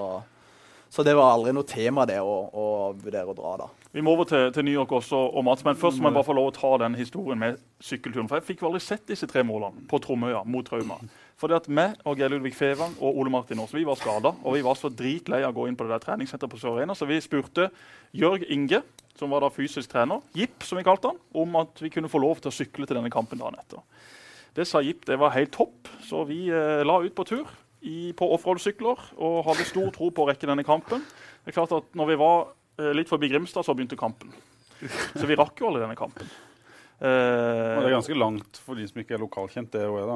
Speaker 5: så det var aldri noe tema, det å, å vurdere å dra, da.
Speaker 3: Vi må over til, til New York også, og Mats, men først må jeg bare få lov å ta den historien med sykkelturen. For Jeg fikk jo aldri sett disse tre målene på Tromøya mot Rauma. Fordi at meg og Geir Ludvig Fevang og Ole Martin Aas vi var skada. Og vi var så dritlei av å gå inn på det der treningssenteret på Sør Arena, så vi spurte Jørg Inge, som var da fysisk trener, Jipp som vi kalte han, om at vi kunne få lov til å sykle til denne kampen dagen etter. Det sa Jipp det var helt topp, så vi eh, la ut på tur i, på offroad-sykler og hadde stor tro på å rekke denne kampen. Det er klart at når vi var eh, litt forbi Grimstad, så begynte kampen. Så vi rakk jo alle denne kampen. (laughs)
Speaker 2: Eh, det er
Speaker 3: Eh,
Speaker 2: ganske langt for de som ikke er lokalkjent, det òg da.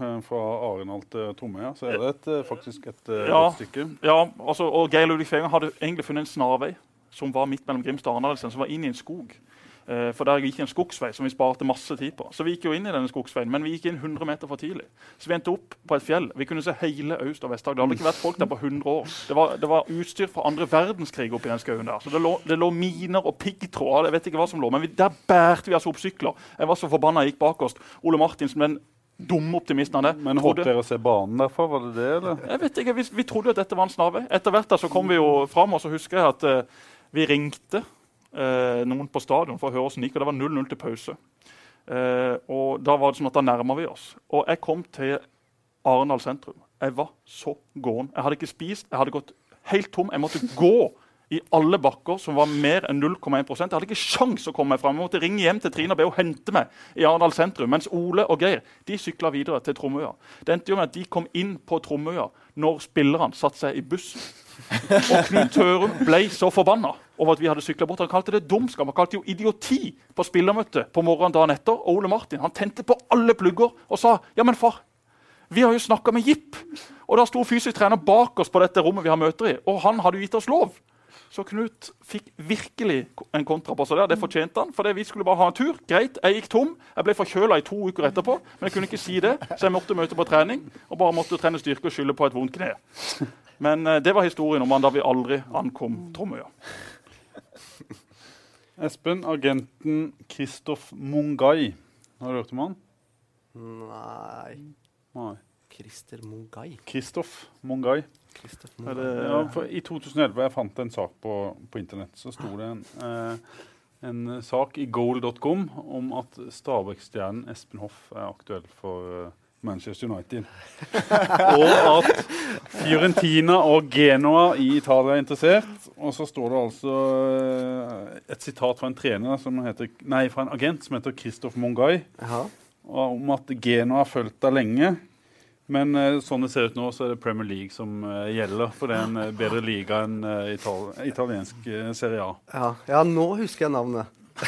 Speaker 2: Eh, Fra Arendal til Tromøya, så er det et, eh, faktisk et eh,
Speaker 3: Ja.
Speaker 2: stykke.
Speaker 3: Ja, altså, og Geir Ludvig Feiring hadde egentlig funnet en snarvei som var midt mellom Grimstad og Arendalsen, som var inn i en skog. Eh, for der gikk en skogsvei som vi sparte masse tid på. Så vi gikk jo inn i denne skogsveien, men vi gikk inn 100 meter for tidlig. Så vi endte opp på et fjell. Vi kunne se hele Aust- og Vest-Agder. Det hadde ikke vært folk der på 100 år. Det var, det var utstyr fra andre verdenskrig oppi den skauen der. Så det lå, det lå miner og piggtråder. Jeg vet ikke hva som lå, men vi, der bærte vi altså opp sykler. Jeg var så forbanna jeg gikk bak oss. Ole Martin som den dumme optimistene.
Speaker 2: Men håpet dere å se banen derfra, var det det, eller?
Speaker 3: jeg vet ikke, vi, vi trodde at dette var en snarvei. Etter hvert så kom vi jo fram, og så husker jeg at uh, vi ringte uh, noen på stadion for å høre åssen det gikk, og det var 0-0 til pause. Uh, og da var det sånn at da nærma vi oss. Og jeg kom til Arendal sentrum. Jeg var så gåen. Jeg hadde ikke spist, jeg hadde gått helt tom. Jeg måtte gå i alle bakker som var mer enn 0,1 Jeg hadde ikke sjans å komme meg fram. Jeg måtte ringe hjem til Trine og be henne hente meg i Arendal sentrum. Mens Ole og Geir de sykla videre til Tromøya. Det endte jo med at de kom inn på Tromøya når spillerne satte seg i bussen. Og Knut Tørum ble så forbanna over at vi hadde sykla bort. Han kalte det dumskap. Han kalte det jo idioti på spillermøtet på morgenen dagen etter. Og Ole Martin han tente på alle plugger og sa ja, men far, vi har jo snakka med Jipp. Og da sto fysisk trener bak oss på dette rommet vi har møter i, og han hadde jo gitt oss lov. Så Knut fikk virkelig en kontra på seg der. Det fortjente han. for vi skulle bare ha en tur. Greit, jeg gikk tom. Jeg ble forkjøla i to uker etterpå, men jeg kunne ikke si det, så jeg måtte møte på trening og bare måtte trene styrke og skylde på et vondt kne. Men uh, det var historien om han da vi aldri ankom Tromøya.
Speaker 2: Espen, agenten Kristoff Mungai. Har du hørt om han?
Speaker 4: Nei
Speaker 2: Nei.
Speaker 4: Christer Mungai.
Speaker 2: Kristoff Mungai.
Speaker 3: Det,
Speaker 2: Ja, for I 2011 jeg fant en sak på, på internett, så sto det en, eh, en sak i goal.com om at Stabæk-stjernen Espen Hoff er aktuell for eh, Manchester United. (laughs) og at Fiorentina og Genoa i Italia er interessert. Og så står det altså eh, et sitat fra en trener som heter, nei, fra en agent som heter
Speaker 4: Christoph
Speaker 2: Mongai. Om at Genoa har fulgt deg lenge. Men eh, sånn det ser ut nå, så er det Premier League som eh, gjelder. For det er en eh, bedre liga enn Ital italiensk Serie A.
Speaker 4: Ja. ja, nå husker jeg navnet. (laughs)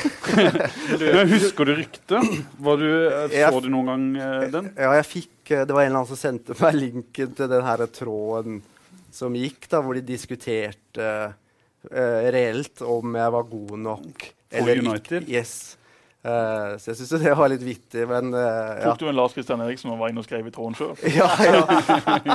Speaker 2: Husker du ryktet? Var du, så du noen gang den?
Speaker 4: Ja, jeg fikk Det var en eller annen som sendte meg linken til den her tråden som gikk, da, hvor de diskuterte uh, reelt om jeg var god nok
Speaker 2: For
Speaker 4: ikke.
Speaker 2: United?
Speaker 4: Yes. Eh, så jeg syns det var litt vittig, men uh, ja.
Speaker 3: Tok du en Lars Kristian Eriksen og var inne og skrev i tråden sjøl? (laughs)
Speaker 4: ja, ja.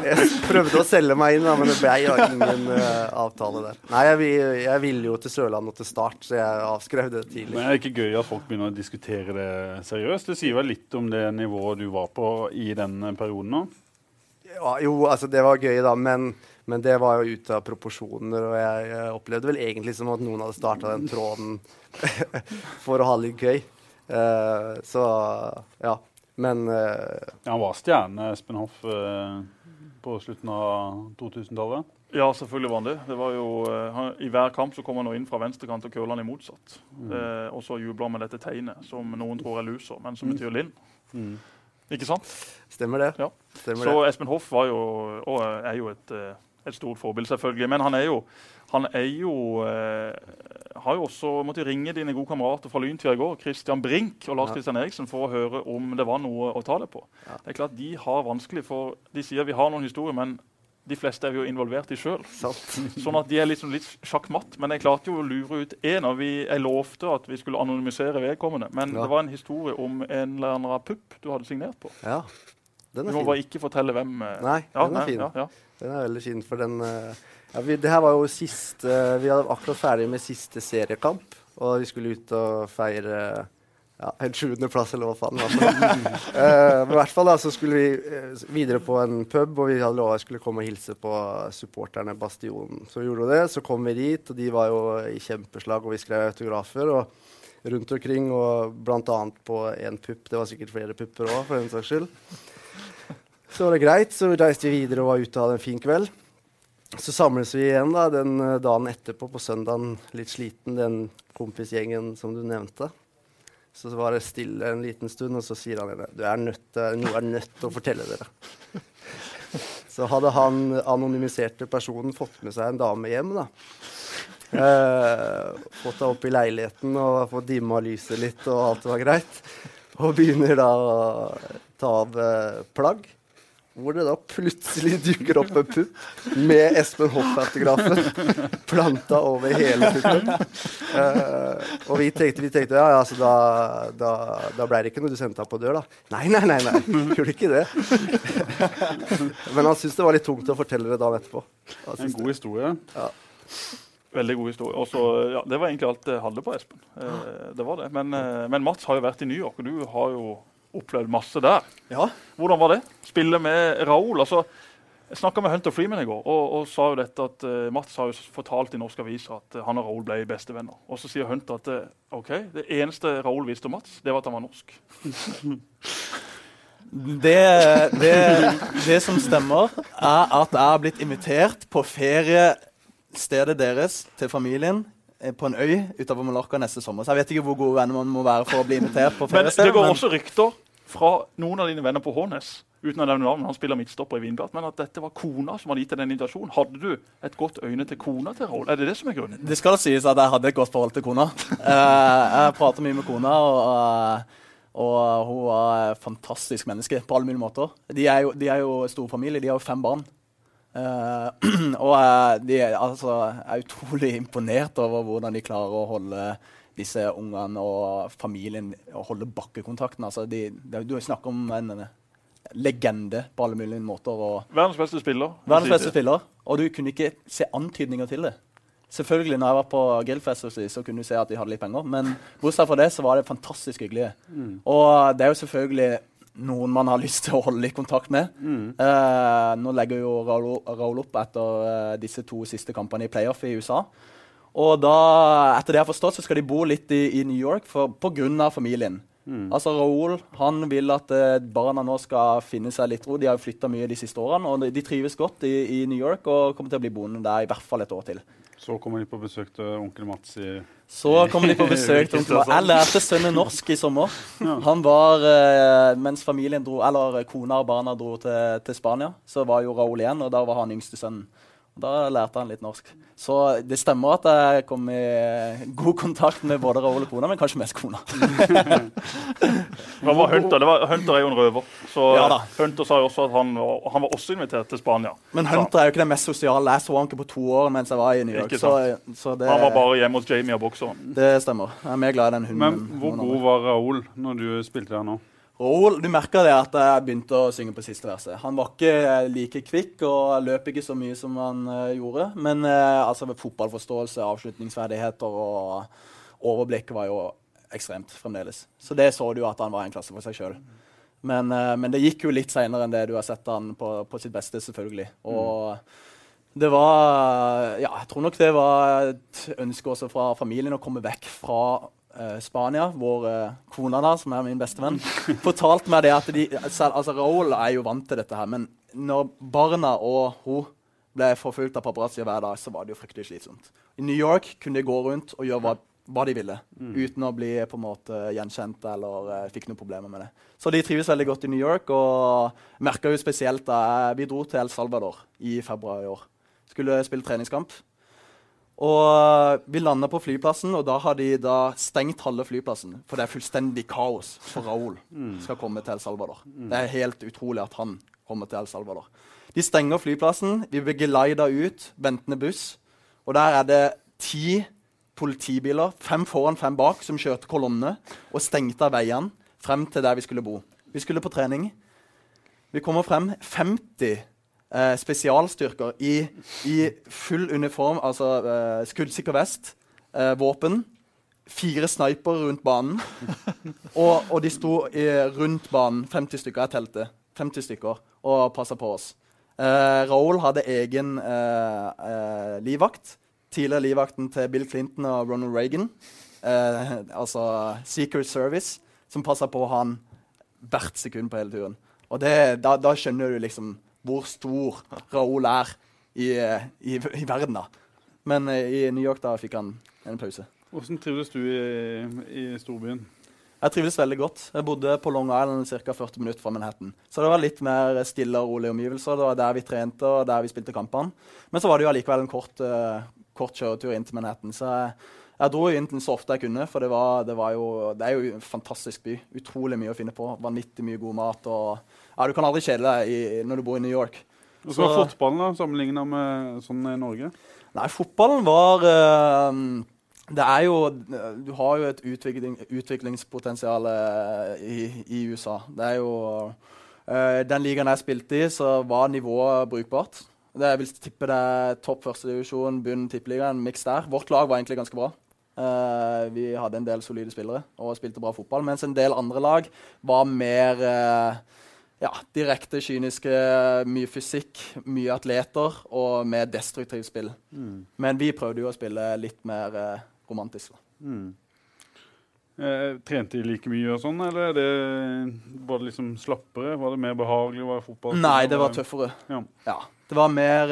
Speaker 4: Jeg prøvde å selge meg inn, da, men det ble ingen uh, avtale der. Nei, jeg, jeg ville jo til Sørlandet og til Start, så jeg avskrev det tidlig.
Speaker 2: Men er det ikke gøy at folk begynner å diskutere det seriøst? Det sier vel litt om det nivået du var på i den perioden nå?
Speaker 4: Ja, jo, altså det var gøy, da, men, men det var jo ute av proporsjoner. Og jeg, jeg opplevde vel egentlig som at noen hadde starta den tråden (laughs) for å ha litt gøy. Eh, så ja. Men eh,
Speaker 2: Ja, han var stjerne, Espen Hoff, eh, på slutten av 2000-tallet.
Speaker 3: Ja, selvfølgelig var han det. det var jo, han, I hver kamp så kom han inn fra venstrekant og curla han i motsatt. Eh, og så jubla han med dette tegnet, som noen tror er loser, men som betyr Linn.
Speaker 2: Mm.
Speaker 3: Ikke sant?
Speaker 4: stemmer det.
Speaker 3: Ja.
Speaker 4: Stemmer
Speaker 3: Så
Speaker 4: det.
Speaker 3: Espen Hoff var jo, og er jo et, et stort forbilde, selvfølgelig. Men han er jo, han er jo eh, har jo også måttet ringe dine gode kamerater fra Lyntvia i går, Christian Brink og Lars
Speaker 4: Ja.
Speaker 3: Christian Eriksen, for å høre om det var noe å ta det på.
Speaker 4: Ja.
Speaker 3: Det er klart De har vanskelig, for de sier vi har noen historier, men de fleste er vi jo involvert i sjøl. (laughs) Sånn at de er liksom litt sjakkmatt. Men jeg klarte jo å lure ut én. Og vi, jeg lovte at vi skulle anonymisere vedkommende. Men
Speaker 4: Ja.
Speaker 3: det var en historie om en eller annen pupp du hadde signert på.
Speaker 4: Ja. Den er fin.
Speaker 3: Du må
Speaker 4: fin.
Speaker 3: bare ikke fortelle hvem. eh,
Speaker 4: Nei,
Speaker 3: ja,
Speaker 4: den er
Speaker 3: nei,
Speaker 4: fin.
Speaker 3: Ja, ja.
Speaker 4: Den er veldig fin, for den eh, ja, vi, Det her var jo siste Vi hadde akkurat ferdig med siste seriekamp, og vi skulle ut og feire ja, en sjuendeplass, eller hva faen. Altså. (laughs) Eh, men I hvert fall da, så skulle vi uh, videre på en pub, og vi hadde lova jeg skulle komme og hilse på supporterne Bastionen. Så vi gjorde det. Så kom vi dit, og de var jo i kjempeslag, og vi skrev autografer. og rundt omkring, og bl.a. på en pupp. Det var sikkert flere pupper òg, for den saks skyld. Så var det greit, så reiste vi videre og var ute og hadde en fin kveld. Så samles vi igjen da, den eh, dagen etterpå, på søndagen, litt sliten, den kompisgjengen som du nevnte. Så var det stille en liten stund, og så sier han ene du er nødt, noe er nødt til å fortelle dere. (laughs) Så hadde han anonymiserte personen fått med seg en dame hjem, da. Eh, fått henne opp i leiligheten og fått dimma lyset litt, og alt var greit. Og begynner da å ta av eh, plagg. Hvor det da plutselig dukker opp en pupp med Espen Hoff-autografen planta over hele puppen. Uh, og vi tenkte, vi tenkte ja, ja, så da, da, da ble det ikke noe du sendte ham på dør, da. Nei, nei, nei, nei. gjorde ikke det. Men han syntes det var litt tungt å fortelle det dagen etterpå.
Speaker 2: En god historie.
Speaker 3: Veldig god historie. Også, ja, det var egentlig alt jeg hadde på Espen. Eh, det var det. Men, eh, men Mats har jo vært i New York, og du har jo opplevd masse der.
Speaker 5: Ja.
Speaker 3: Hvordan var det? Spille med Raoul? Altså, jeg snakka med Hunter Freeman i går og, og sa jo dette at uh, Mats har jo fortalt i norske aviser at uh, han og Raoul ble bestevenner. Og så sier Hunter at uh, OK, det eneste Raoul visste om Mats, det var at han var norsk. (laughs)
Speaker 5: Det, det, det som stemmer, er at jeg har blitt invitert på feriestedet deres til familien på en øy utover Mallorca neste sommer. Så jeg vet ikke hvor gode venner man må være for å bli invitert på (laughs)
Speaker 3: Men det går også rykter fra noen av dine venner på Hånes uten å nevne navn, han spiller midtstopper i Vindblatt, men at dette var kona som hadde gitt deg den invitasjonen. Hadde du et godt øyne til kona til Raoul? Er det det som er grunnen?
Speaker 5: Det skal sies at jeg hadde et godt forhold til kona. (laughs) Eh, jeg prater mye med kona, og, eh, og hun var et fantastisk menneske på alle mulige måter. De er jo, de er jo stor familie, de har jo fem barn. Eh, (clears throat) og uh, de er, altså, er utrolig imponert over hvordan de klarer å holde disse ungene og familien og holde bakkekontakten. Altså, de, de, du snakker om en, en legende på alle mulige måter. og
Speaker 3: Verdens beste spiller.
Speaker 5: Verdens beste spiller. Og du kunne ikke se antydninger til det. Selvfølgelig, når jeg var på grillfest, så kunne du se at de hadde litt penger. Men bortsett fra det, så var det fantastisk hyggelige. Og det er jo selvfølgelig noen man har lyst til å holde litt kontakt med. Eh, nå legger jo Raoul, Raul opp etter eh, disse to siste kampene i playoff i USA. Og da, etter det jeg har forstått, så skal de bo litt i, i New York pga. på grunn av familien. Altså Raoul han vil at eh, barna nå skal finne seg litt ro. De har jo flytta mye de siste årene, og de, de trives godt i, i New York og kommer til å bli boende der i hvert fall et år til.
Speaker 2: Så kommer de på besøk til onkel Mats i
Speaker 5: Så kommer de på besøk til onkel Mats. Jeg lærte sønnen norsk i sommer. Han var, eh, Mens familien dro, eller kona og barna dro til, til Spania, så var jo Raoul igjen, og der var han yngste sønnen. Da lærte han litt norsk. Så det stemmer at jeg kom i god kontakt med både Raoul og kona, men kanskje mest kona.
Speaker 3: Hva var Hunter? Det var, Hunter er jo en røver. Så
Speaker 5: Ja.
Speaker 3: Hunter sa jo også at han, han var også invitert til Spania.
Speaker 5: Men Hunter er jo ikke den mest sosiale. Jeg så han ikke på to år mens jeg var i New York. Så, så det,
Speaker 3: Han var bare hjemme hos Jamie og bokseren.
Speaker 5: det stemmer. Jeg er mer glad i den hunden.
Speaker 2: Men hvor god var Raoul når du spilte der nå?
Speaker 5: Raoul, du merka det at jeg begynte å synge på siste verset. Han var ikke like kvikk og løp ikke så mye som han uh, gjorde. Men uh, altså fotballforståelse, avslutningsferdigheter og overblikk var jo ekstremt fremdeles. Så det så du at han var en klasse for seg sjøl. Men, uh, men det gikk jo litt seinere enn det du har sett han på, på sitt beste, selvfølgelig. Og det var Ja, jeg tror nok det var et ønske også fra familien å komme vekk fra eh, Spania, hvor uh, kona da, som er min bestevenn, (laughs) fortalte meg det at de, altså Raoul er jo vant til dette her, men når barna og hun ble forfulgt av paparazzi hver dag, så var det jo fryktelig slitsomt. I New York kunne de gå rundt og gjøre hva, hva de ville, uten å bli på en måte gjenkjent eller uh, fikk noen problemer med det. Så de trives veldig godt i New York, og merka jo spesielt da vi dro til El Salvador i februar i år. Skulle spille treningskamp. Og vi landa på flyplassen, og da har de da stengt halve flyplassen. For det er fullstendig kaos for Raúl skal komme til El Salvador. Det er helt utrolig at han kommer til El Salvador. De stenger flyplassen. Vi blir geleida ut, ventende buss. Og der er det ti politibiler, fem foran, fem bak, som kjørte kolonne og stengte av veiene frem til der vi skulle bo. Vi skulle på trening. Vi kommer frem 50 eh, spesialstyrker i, i full uniform, altså eh, skuddsikker vest, eh, våpen. Fire snipere rundt banen. (laughs) og, og de sto i, rundt banen, 50 stykker jeg telte, 50 stykker, og passa på oss. Eh, Raoul hadde egen eh, eh, livvakt. Tidligere livvakten til Bill Clinton og Ronald Reagan. Eh, altså Secret Service, som passa på han hvert sekund på hele turen. Og det, da, da skjønner du liksom hvor stor Raoul er i, i, i verden. da. Men eh, i New York da fikk han en pause.
Speaker 2: Hvordan trives du i, i storbyen?
Speaker 5: Jeg trivdes veldig godt. Jeg bodde på Long Island ca. 40 minutter fra Manhattan. Så det var litt mer stille og rolige omgivelser. Det var der vi trente og der vi spilte kampene. Men så var det jo allikevel en kort, uh, kort kjøretur inn til Manhattan. Så jeg, jeg dro inn så ofte jeg kunne, for det, var, det, var jo, det er jo en fantastisk by. Utrolig mye å finne på. Vanvittig mye god mat. og ja, Du kan aldri kjede deg i, når du bor i New York.
Speaker 2: Så var fotballen da, sammenligna med sånn i Norge?
Speaker 5: Nei, fotballen var eh, Det er jo Du har jo et utvikling, utviklingspotensial eh, i, i USA. Det er jo eh, Den ligaen jeg spilte i, så var nivået brukbart. Det, jeg vil tippe det er topp førstedivisjon, bunn tippeligaen, miks der. Vårt lag var egentlig ganske bra. Eh, vi hadde en del solide spillere og spilte bra fotball. Mens en del andre lag var mer uh, ja, direkte, kyniske, mye fysikk, mye atleter og mer destruktivt spill. Men vi prøvde jo å spille litt mer uh, romantisk. Mm.
Speaker 2: Eh, trente de like mye og sånn, eller er det, var det liksom slappere? Var det mer behagelig å være fotball?
Speaker 5: Nei, det var tøffere.
Speaker 2: Ja.
Speaker 5: Ja. Det var mer,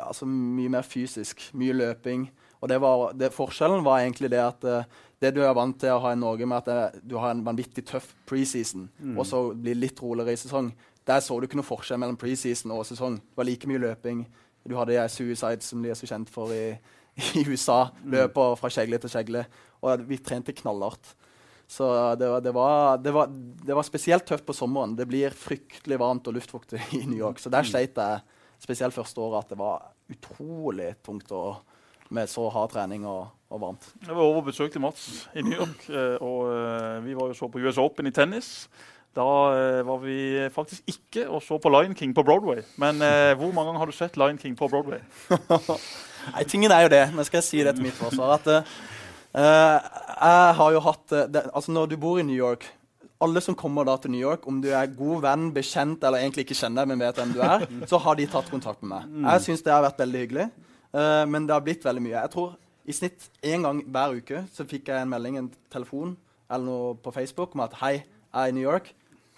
Speaker 5: altså mye mer fysisk. Mye løping. Og det var, det, forskjellen var egentlig det at eh, det du er vant til å ha i Norge, med at det, du har en vanvittig tøff preseason, og så blir det litt roligere i sesong, der så du ikke noe forskjell mellom preseason og sesong. Det var like mye løping. Du hadde de suicides som de er så kjent for i, (laughs) i USA. Løper fra kjegle til kjegle. Og vi trente knallhardt. Så det var, det, var, det, var, det var spesielt tøft på sommeren. Det blir fryktelig varmt og luftfuktig (laughs) i New York. Så der sleit jeg spesielt første året at det var utrolig tungt å, med så hard trening og, og varmt.
Speaker 3: Jeg var over og besøkte Mats i New York, (laughs) eh, og eh, vi var jo så på US Open i tennis. Da eh, var vi faktisk ikke og så på Lion King på Broadway. Men (laughs) hvor mange ganger har du sett Lion King på Broadway? (laughs)
Speaker 5: Nei, tingen er jo det. Nå skal jeg si det til mitt forsvar. at Jeg har jo hatt det, Altså, når du bor i New York alle som kommer da til New York, om du er god venn, bekjent eller egentlig ikke kjenner deg, men vet hvem du er, så har de tatt kontakt med meg. Jeg syns det har vært veldig hyggelig, eh, men det har blitt veldig mye. Jeg tror i snitt én gang hver uke så fikk jeg en melding, en telefon eller noe på Facebook om at hei, jeg er i New York,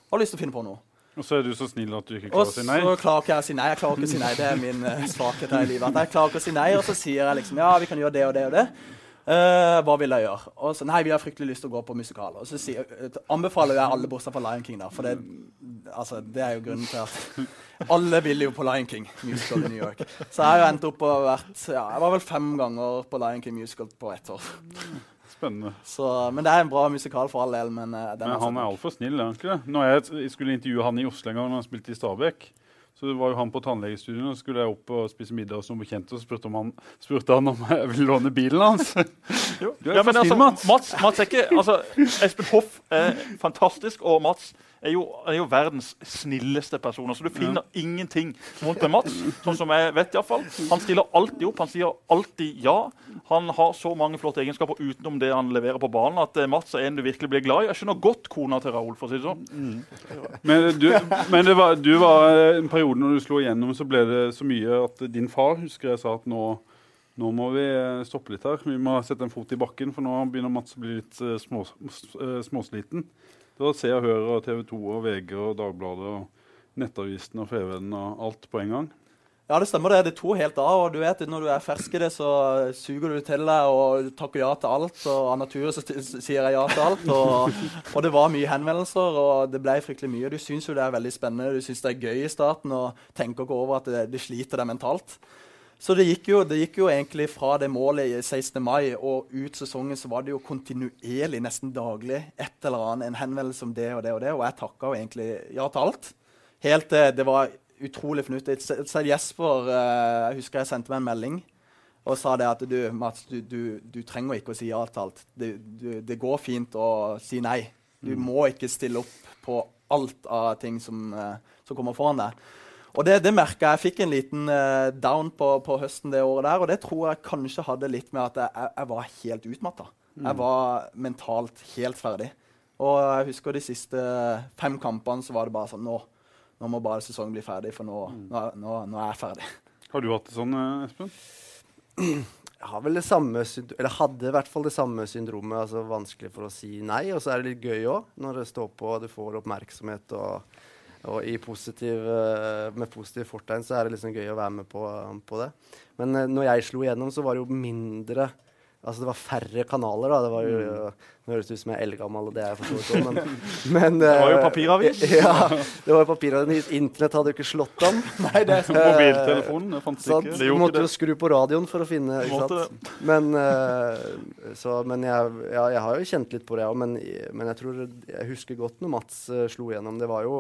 Speaker 5: og har lyst til å finne på noe.
Speaker 2: Og så er du så snill at du ikke klarer å si nei?
Speaker 5: Og så klarer ikke jeg å si nei. Jeg klarer ikke å si nei. Det er min uh, svakhet her i livet. At jeg klarer ikke å si nei, og så sier jeg liksom ja, vi kan gjøre det og det og det. Eh, hva vil jeg gjøre? Og så, nei, vi har fryktelig lyst til å gå på musikal. Og så sier, eh, anbefaler jeg alle bortsett fra Lion King, da. For det, altså, det er jo grunnen til at alle vil jo på Lion King musical i New York. Så jeg har jo endt opp og vært ja, Jeg var vel fem ganger på Lion King musical på ett år.
Speaker 2: Spennende.
Speaker 5: Så, men det er en bra musikal for all del. Men, uh, den
Speaker 2: Men han er altfor snill, er han ikke det? Når jeg, jeg skulle intervjue han i Oslo en gang når han spilte i Stabæk, så det var jo han på tannlegestudioet, og skulle jeg opp og spise middag hos noen bekjente, og spurte, han, spurte han om jeg ville låne bilen hans. (laughs) Du er
Speaker 3: Ja, men altså,
Speaker 2: Mats.
Speaker 3: Mats, Mats er ikke, altså, Espen Hoff er fantastisk, og Mats er jo, er jo verdens snilleste personer. Så du finner ingenting vondt med Mats, sånn som jeg vet i fall. Han stiller alltid opp, han sier alltid ja. Han har så mange flotte egenskaper utenom det han leverer på banen, at eh, Mats er en du virkelig blir glad i. Jeg skjønner godt kona til Raoul, for å si det sånn.
Speaker 2: Men, du, men det var, du var en periode når du slo igjennom, så ble det så mye at din far husker jeg sa at nå Nå må vi eh, stoppe litt her. Vi må sette en fot i bakken, for nå begynner Mats å bli litt eh, små, eh, småsliten. Da ser Se og og TV 2 og VG og Dagbladet og Nettavisen og Fevennen og alt på en gang.
Speaker 5: Ja, det stemmer det. Det tok helt av. og du vet, Når du er fersk i det, så suger du til deg og takker ja til alt. Og av naturen så sier jeg ja til alt. Og, og det var mye henvendelser, og det ble fryktelig mye. Du syns jo det er veldig spennende, du syns det er gøy i starten, og tenker ikke over at det, det sliter deg mentalt. Så det gikk, jo, det gikk jo egentlig fra det målet i 16. mai og ut sesongen, så var det jo kontinuerlig, nesten daglig, et eller annet, en henvendelse om det og det og det. Og jeg takka jo egentlig ja til alt. Helt til det var utrolig fornuftig. Selv Jesper eh, jeg husker jeg sendte meg en melding og sa det at du, Mats, du, du, du trenger ikke å si ja til alt. Det, du, det går fint å si nei. Du må ikke stille opp på alt av ting som, eh, som kommer foran deg. Og det, det merka jeg. Jeg fikk en liten eh, down på, på høsten det året der. Og det tror jeg kanskje hadde litt med at jeg, jeg, var helt utmatta. Jeg var mentalt helt ferdig. Og jeg husker de siste fem kampene så var det bare sånn Nå, nå må bare sesongen bli ferdig, for nå, nå, nå, nå er jeg ferdig.
Speaker 2: Har du hatt det sånn, eh, Espen? (clears throat)
Speaker 4: Jeg har vel det samme eller hadde i hvert fall det samme syndromet. altså Vanskelig for å si nei. Og så er det litt gøy òg, når det står på og du får oppmerksomhet. og, og i positiv, eh, med positivt fortegn så er det liksom gøy å være med på, på det. Men eh, når jeg slo igjennom, så var det jo mindre Altså det var færre kanaler, da. Det var jo, Nå høres det ut som jeg er eldgammel, og det er jeg for så vidt òg, men, (laughs) men
Speaker 3: Det var jo
Speaker 4: eh,
Speaker 3: papiravis. (laughs)
Speaker 4: Ja, det var jo papiravis. Internett hadde jo ikke slått an. (laughs)
Speaker 5: Nei, det er som
Speaker 2: Mobiltelefonen det fantes
Speaker 4: sånn,
Speaker 2: ikke.
Speaker 3: Det
Speaker 4: Du
Speaker 3: gjorde
Speaker 4: måtte
Speaker 3: ikke
Speaker 4: jo skru på radioen for å finne ikke sant? Men, uh, så, men jeg, ja, jeg har jo kjent litt på det, òg. Men, men jeg tror jeg husker godt når Mats uh, slo igjennom. Det var jo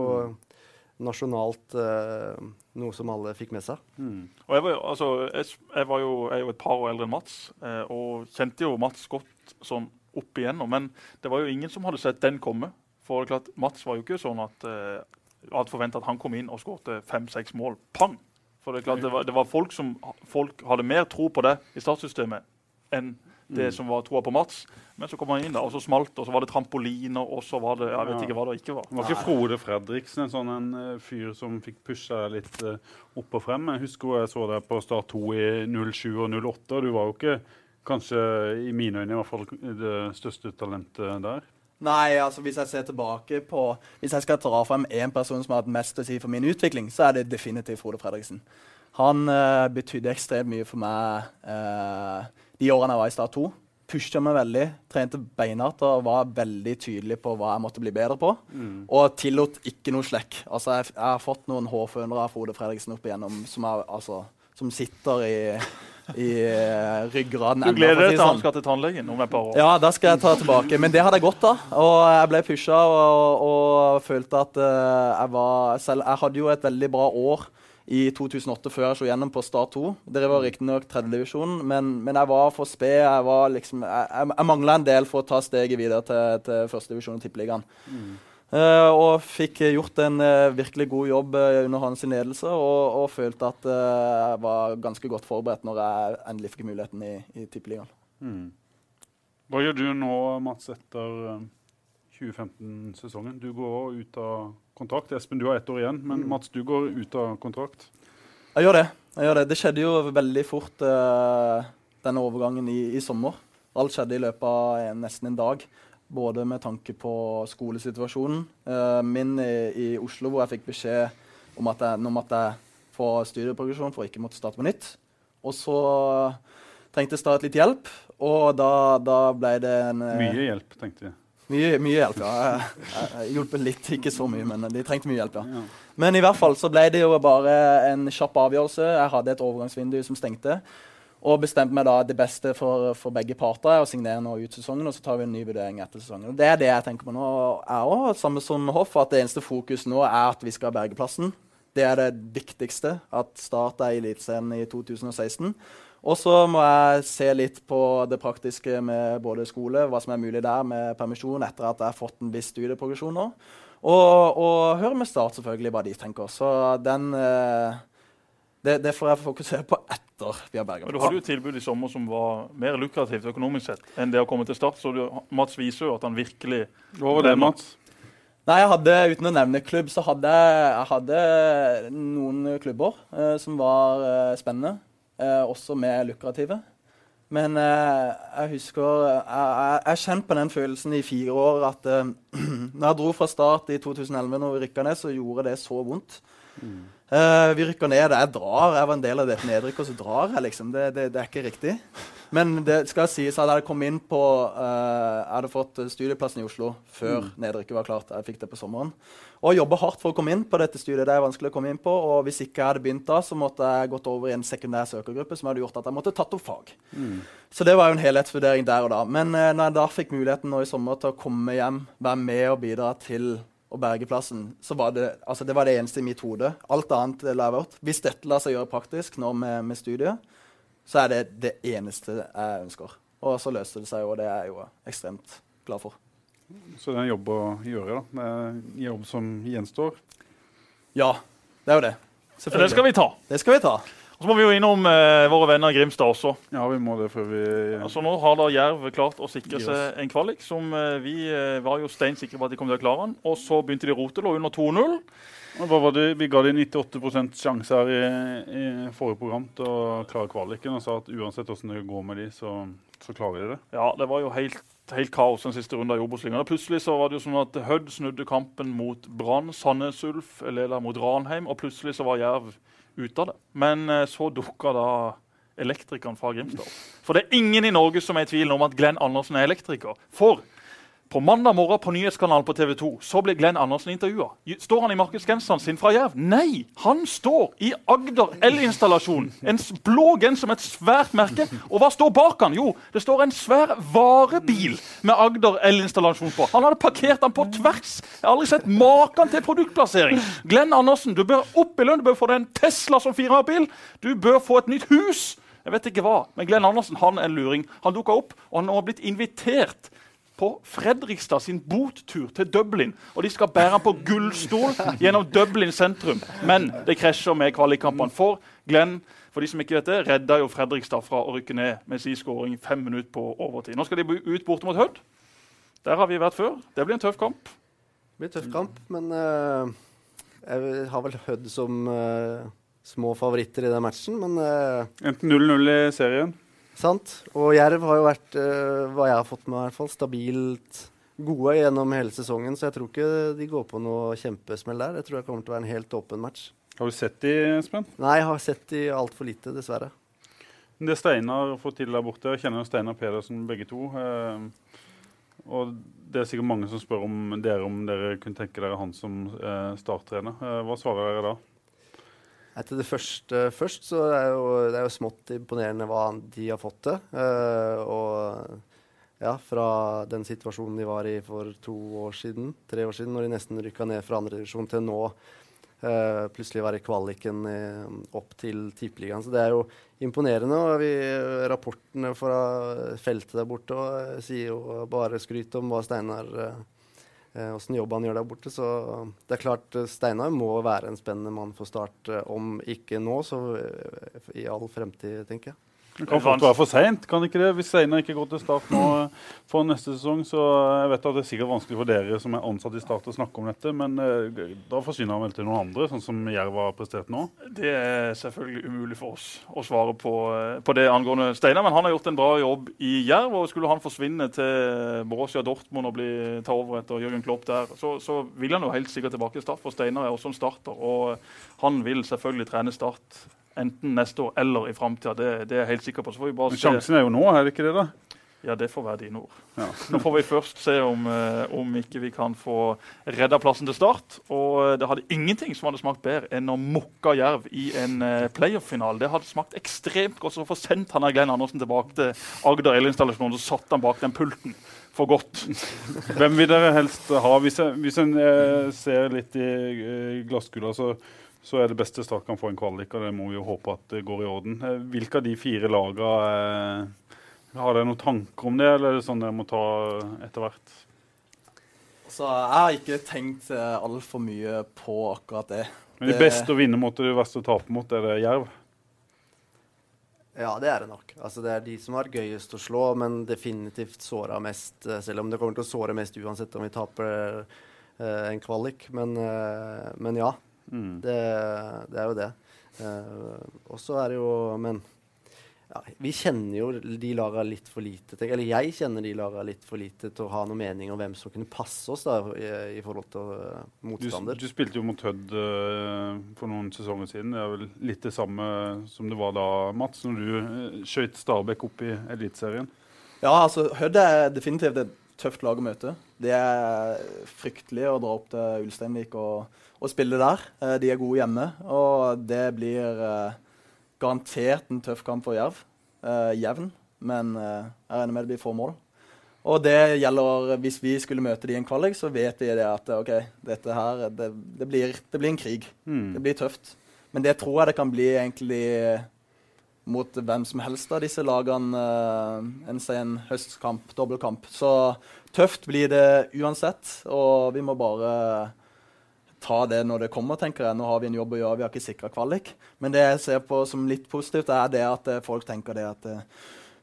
Speaker 4: nasjonalt uh, noe som alle fikk med seg.
Speaker 2: Mm.
Speaker 3: Og jeg var, altså, jeg, jeg var jo, jeg er jo et par år eldre enn Mats, eh, og kjente jo Mats godt sånn opp igjennom. Men det var jo ingen som hadde sett den komme. For det klart, Mats var jo ikke sånn at eh, hadde forventa at han kom inn og skårte fem-seks mål. Pang! For det klart, det var, det var folk som folk hadde mer tro på det i statssystemet enn det som var troa på Mats. Men så kom han inn, da, og så smalt og så var det trampoliner, og så var det Jeg vet ikke hva det ikke var.
Speaker 2: Var ikke Frode Fredriksen en sånn en eh, fyr som fikk pusha deg litt uh, opp og frem? Jeg husker jeg så deg på Start 2 i 07 og 08. og Du var jo ikke, kanskje i mine øyne, i hvert fall det største talentet der.
Speaker 5: Nei, altså hvis jeg ser tilbake på Hvis jeg skal dra frem én person som har hatt mest å si for min utvikling, så er det definitivt Frode Fredriksen. Han uh, betydde ekstremt mye for meg eh, de årene jeg var i Start 2. Pusha meg veldig, trente beinhardt og var veldig tydelig på hva jeg måtte bli bedre på. Og tillot ikke noe slekk. Altså, jeg, jeg har fått noen hårfønere av Frode Fredriksen opp igjennom som, er, altså, som sitter i, i eh, ryggraden.
Speaker 3: Du gleder deg til han
Speaker 5: sånn.
Speaker 3: skal til tannlegen om et par år.
Speaker 5: Ja, da skal jeg ta tilbake. Men det hadde jeg godt av. Og jeg ble pusha og, og følte at uh, jeg var selv Jeg hadde jo et veldig bra år i 2008 før jeg slo gjennom på Start 2. Dere var riktignok tredjedivisjon, men, men jeg var for sped. Jeg, var liksom, jeg, jeg, jeg mangla en del for å ta steget videre til, til førstedivisjon og tippeligaen. Eh, og fikk gjort en uh, virkelig god jobb uh, under hans ledelse, og, og følte at jeg var ganske godt forberedt når jeg endelig fikk muligheten i, i tippeligaen.
Speaker 2: Mm. Hva gjør du nå, Mats, etter 2015-sesongen? Du går ut av kontrakt. Espen, du har ett år igjen, men Mats, du går ut av kontrakt.
Speaker 5: Jeg gjør det. jeg gjør Det Det skjedde jo veldig fort, eh, denne overgangen i, i sommer. Alt skjedde i løpet av en, nesten en dag. Både med tanke på skolesituasjonen uh, min i, i Oslo, hvor jeg fikk beskjed om at jeg, nå måtte jeg få studieprogresjon for å ikke måtte starte på nytt. Og så trengte Start litt hjelp, og da, da ble det en eh,
Speaker 2: Mye hjelp, tenkte jeg.
Speaker 5: Mye, mye hjelp, ja. Jeg, jeg, hjulpet litt, ikke så mye, men de trengte mye hjelp, ja.
Speaker 2: Ja.
Speaker 5: Men i hvert fall så ble det jo bare en kjapp avgjørelse. Jeg hadde et overgangsvindu som stengte. Og bestemte meg da det beste for, for begge parter er å signere nå ut sesongen, og så tar vi en ny vurdering etter sesongen. Og Det er det jeg tenker på nå. Jeg også, samme som Hoff, at det eneste fokus nå er at vi skal berge plassen. Det er det viktigste. At Start er i Eliteserien i 2016. Og så må jeg se litt på det praktiske med både skole, hva som er mulig der med permisjon etter at jeg har fått en viss studieprogresjon nå. Og, og høre med Start selvfølgelig hva de tenker. Så den eh, det, det får jeg fokusere på etter vi har berga
Speaker 3: Men Du hadde jo et tilbud i sommer som var mer lukrativt økonomisk sett enn det å komme til Start. Så du, Mats viser jo at han virkelig
Speaker 2: var det, Mats?
Speaker 5: Nei, jeg hadde, Uten å nevne klubb, så hadde jeg, jeg hadde noen klubber eh, som var eh, spennende. Eh, også mer lukrative. Men eh, jeg husker Jeg har kjent på den følelsen i fire år at eh, (clears throat) når jeg dro fra start i 2011, når vi rykka ned, så gjorde det så vondt. Eh, vi rykker ned. Jeg drar. Jeg var en del av dette nedrykket, og så drar jeg, liksom. Det, det, det er ikke riktig. Men det skal sies at jeg hadde kommet inn på uh, Jeg hadde fått studieplassen i Oslo før nedrykket var klart. Jeg fikk det på sommeren. Og jobba hardt for å komme inn på dette studiet. Det er vanskelig å komme inn på, og Hvis ikke jeg hadde begynt da, så måtte jeg gått over i en sekundær søkergruppe som hadde gjort at jeg måtte tatt opp fag. Så det var jo en helhetsvurdering der og da. Men uh, når jeg da fikk muligheten nå i sommer til å komme hjem, være med og bidra til å berge plassen, så var det, altså det var det eneste i mitt hode. Alt annet la jeg bort. Hvis dette lar seg gjøre praktisk nå med, med studiet, så er det det eneste jeg ønsker. Og så løste det seg, og det er jeg jo ekstremt glad for.
Speaker 2: Så det er en jobb å gjøre. da. Det er en jobb som gjenstår.
Speaker 5: Ja, det er jo det.
Speaker 3: Så det skal vi ta.
Speaker 5: Det skal vi ta.
Speaker 3: Og så må vi jo innom eh, våre venner i Grimstad også.
Speaker 2: Ja, vi må det før vi
Speaker 3: Altså Nå har da Jerv klart å sikre seg en kvalik. som eh, Vi eh, var jo steinsikre på at de kom til å klare den. Og så begynte de å rote, lå under 2-0.
Speaker 2: Og Hva var det? Vi ga de 98 sjanse her i, i forrige program til å klare kvaliken. Og sa at uansett hvordan det går med de, så, så klarer de det.
Speaker 3: Ja, det var jo helt, helt kaos den siste runden av Obos-ligaen. Plutselig så var det jo sånn at Hødd snudde kampen mot Brann. Sandnes Ulf leda mot Ranheim, og plutselig så var Jerv ute av det. Men eh, så dukka da elektrikeren fra Grimstad opp. For det er ingen i Norge som er i tvil om at Glenn Andersen er elektriker. For på mandag morgen på nyhetskanalen på TV 2 så ble Glenn Andersen intervjua. Står han i markedsgenseren sin fra Jerv? Nei! Han står i Agder elinstallasjon. En blå genser med et svært merke. Og hva står bak han? Jo, det står en svær varebil med Agder elinstallasjon på. Han hadde parkert den på tvers. Jeg har aldri sett maken til produktplassering. Glenn Andersen, du bør opp i lønn. Du bør få deg en Tesla som firmabil. Du bør få et nytt hus. Jeg vet ikke hva, men Glenn Andersen han er en luring. Han dukka opp, og han har blitt invitert på Fredrikstad sin bottur til Dublin. Og de skal bære han på gullstol gjennom Dublin sentrum. Men det krasjer med kvalikkampene. For Glenn for de som ikke vet det, redda jo Fredrikstad fra å rykke ned med sin skåring fem minutter på overtid. Nå skal de ut borte mot Hødd. Der har vi vært før. Det blir en tøff kamp.
Speaker 4: Det blir en tøff kamp, men uh, jeg har vel Hødd som uh, små favoritter i den matchen. Men uh,
Speaker 2: Enten 0-0 i serien.
Speaker 4: Sant. Og Jerv har jo vært, uh, hva jeg har fått med, i hvert fall, stabilt gode gjennom hele sesongen. Så jeg tror ikke de går på noe kjempesmell der. Jeg tror det kommer til å være en helt åpen match.
Speaker 2: Har du sett de, Espen?
Speaker 4: Nei, jeg har sett de altfor lite, dessverre.
Speaker 2: Det Steinar får til der borte, jeg kjenner Steinar Pedersen begge to. Eh, og det er sikkert mange som spør om dere om dere kunne tenke dere han som eh, starttrener. Eh, hva svarer dere da?
Speaker 4: Til det første først, så er jo, det er jo smått imponerende hva de har fått til. Uh, og ja, fra den situasjonen de var i for to år siden, tre år siden, når de nesten rykka ned fra andredivisjon, til nå uh, plutselig være i kvaliken eh, opp til Tippeligaen. Så det er jo imponerende. Og vi, rapportene fra feltet der borte og, sier jo bare skryt om hva Steinar eh, eh, åssen jobb han gjør der borte. Så det er klart, eh, Steinar må være en spennende mann for Start. eh, Om ikke nå, så eh, i all fremtid, tenker jeg.
Speaker 2: Det kan fort være for seint? Hvis Steinar ikke går til start nå eh, for neste sesong. Så jeg vet at det er sikkert vanskelig for dere som er ansatt i Start å snakke om dette, men eh, da forsvinner han vel til noen andre, sånn som Jerv har prestert nå?
Speaker 3: Det er selvfølgelig umulig for oss å svare på, eh, på det angående Steinar. Men han har gjort en bra jobb i Jerv. og Skulle han forsvinne til Borussia Dortmund og bli, ta over etter Jørgen Klopp der, så, så vil han jo helt sikkert tilbake til Start. For Steinar er også en starter, og han vil selvfølgelig trene Start enten neste år eller i framtida. Det, det er jeg helt sikker på. Så får vi bare
Speaker 2: Men
Speaker 3: se.
Speaker 2: sjansen er jo nå, er det ikke det? da?
Speaker 3: Ja, det får være dine ord.
Speaker 2: Ja.
Speaker 3: Nå får vi først se om, eh, om ikke vi kan få redda plassen til start. Og eh, det hadde ingenting som hadde smakt bedre enn å mukke Jerv i en eh, playoff-finale. Det hadde smakt ekstremt godt. Så å få sendt han Glenn Andersen tilbake til Agder elinstallasjon, så satt han bak den pulten for godt.
Speaker 2: Hvem vil dere helst ha? Hvis, jeg, hvis en eh, ser litt i eh, glasskula, så, så er det beste Start kan få en kvalik, og det må vi jo håpe at det går i orden. Eh, hvilke av de fire lagene eh, Har dere noen tanker om det, eller er det sånn dere må ta etter hvert?
Speaker 5: Altså, jeg har ikke tenkt uh, altfor mye på akkurat det.
Speaker 2: Men de
Speaker 5: Det-
Speaker 2: beste å vinne mot og det verste å tape mot, er det Jerv?
Speaker 4: Ja, det er det nok. Altså, det er de som har gøyest å slå, men definitivt såra mest. eh, Selv om det kommer til å såre mest uansett om vi taper eh, en kvalik. Men, eh, men ja,
Speaker 2: Mm.
Speaker 4: det, det er jo det. Uh, og så er det jo Men ja, Vi kjenner jo de laga litt for lite til Eller jeg kjenner de laga litt for lite til å ha noen mening om hvem som kunne passe oss da, i, i forhold til uh, motstander.
Speaker 2: du spilte jo mot Hødd uh, for noen sesonger siden. Det er vel litt det samme som det var da, Mats, når du uh, skøyt Stabæk opp i Eliteserien.
Speaker 5: Ja, altså Hødd er definitivt et tøft lag å møte. Det er fryktelig å dra opp til Ulsteinvik og, og spille der. Eh, De er gode hjemme, og det blir eh, garantert en tøff kamp for Jerv. Eh, jevn, men jeg regner med det blir få mål. Og det gjelder hvis vi skulle møte de i en kvalik, så vet vi det at OK, dette her det, det, blir, det blir en krig.
Speaker 2: Mm.
Speaker 5: Det blir tøft. Men det tror jeg det kan bli egentlig mot hvem som helst av disse lagene en sen høstkamp, dobbeltkamp. Så tøft blir det uansett, og vi må bare ta det når det kommer, tenker jeg. Nå har vi en jobb å gjøre, vi har ikke sikra kvalik. Men det jeg ser på som litt positivt, er det at eh, folk tenker det at eh,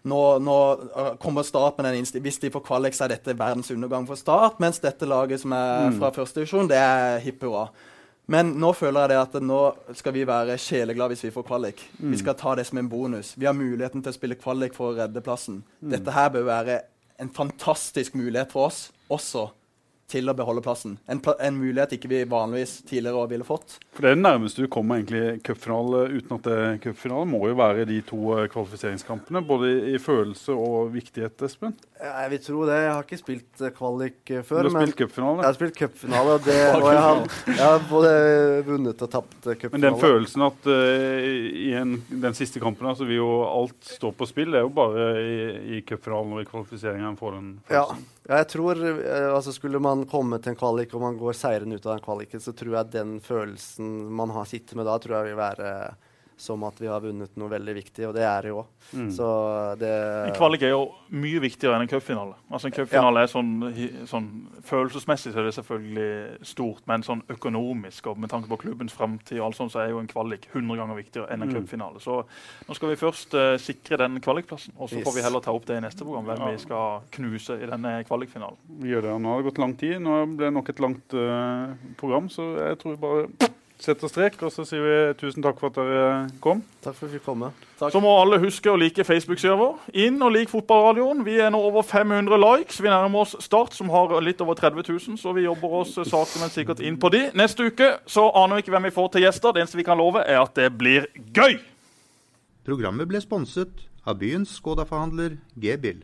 Speaker 5: nå, nå eh, kommer Start med den. Hvis de får kvalik, så er dette verdens undergang for Start. Mens dette laget som er fra første divisjon, det er hipp hurra. Men nå føler jeg det at nå skal vi være sjeleglade hvis vi får kvalik. Vi skal ta det som en bonus. Vi har muligheten til å spille kvalik for å redde plassen. Dette her bør være en fantastisk mulighet for oss også til å beholde plassen. En, pl en mulighet ikke vi vanligvis tidligere ville fått.
Speaker 2: For Det er det nærmeste du kommer egentlig cupfinale uten at det er cupfinale. Må jo være de to eh, kvalifiseringskampene, både i, følelse og viktighet, Espen.
Speaker 4: Ja, jeg vil tro det. Jeg har ikke spilt eh, kvalik før.
Speaker 2: Du har
Speaker 4: men
Speaker 2: spilt cupfinale.
Speaker 4: jeg har spilt cupfinale, og, det, (laughs) og jeg, har, jeg har både vunnet og tapt cupfinale.
Speaker 2: Men den følelsen at uh, i en, den siste kampen altså vil jo alt stå på spill, det er jo bare i, i cupfinalen og i kvalifiseringen en får den følelsen.
Speaker 4: ja, jeg tror uh, altså Skulle man komme til en kvalik og man går seirende ut av den kvaliken, så tror jeg den følelsen man har sittet med da, tror jeg vil være som at vi har vunnet noe veldig viktig, og det er det jo òg.
Speaker 2: Mm.
Speaker 4: Det
Speaker 3: En kvalik er jo mye viktigere enn en cupfinale. Altså En cupfinale er sånn, sånn Følelsesmessig så er det selvfølgelig stort, men sånn økonomisk og med tanke på klubbens framtid og alt sånt, så er jo en kvalik 100 ganger viktigere enn en
Speaker 2: Mm.
Speaker 3: cupfinale. Så nå skal vi først uh, sikre den kvalikplassen, og så
Speaker 4: Yes.
Speaker 3: får vi heller ta opp det i neste program, hvem
Speaker 2: Ja.
Speaker 3: vi skal knuse i denne kvalikfinalen.
Speaker 2: Vi gjør det. Nå har det gått lang tid. Nå ble det nok et langt uh, program, så jeg tror vi bare setter strek, og så sier vi tusen takk for at dere kom.
Speaker 4: Takk for at vi fikk komme.
Speaker 3: Så må alle huske å like Facebook-sida vår. Inn og lik Fotballradioen. Vi er nå over 500 likes. Vi nærmer oss Start, som har litt over 30 000, så vi jobber oss sakte, men sikkert inn på de. Neste uke så aner vi ikke hvem vi får til gjester. Det eneste vi kan love, er at det blir gøy!
Speaker 1: Programmet ble sponset av byens Skoda-forhandler G-Bill.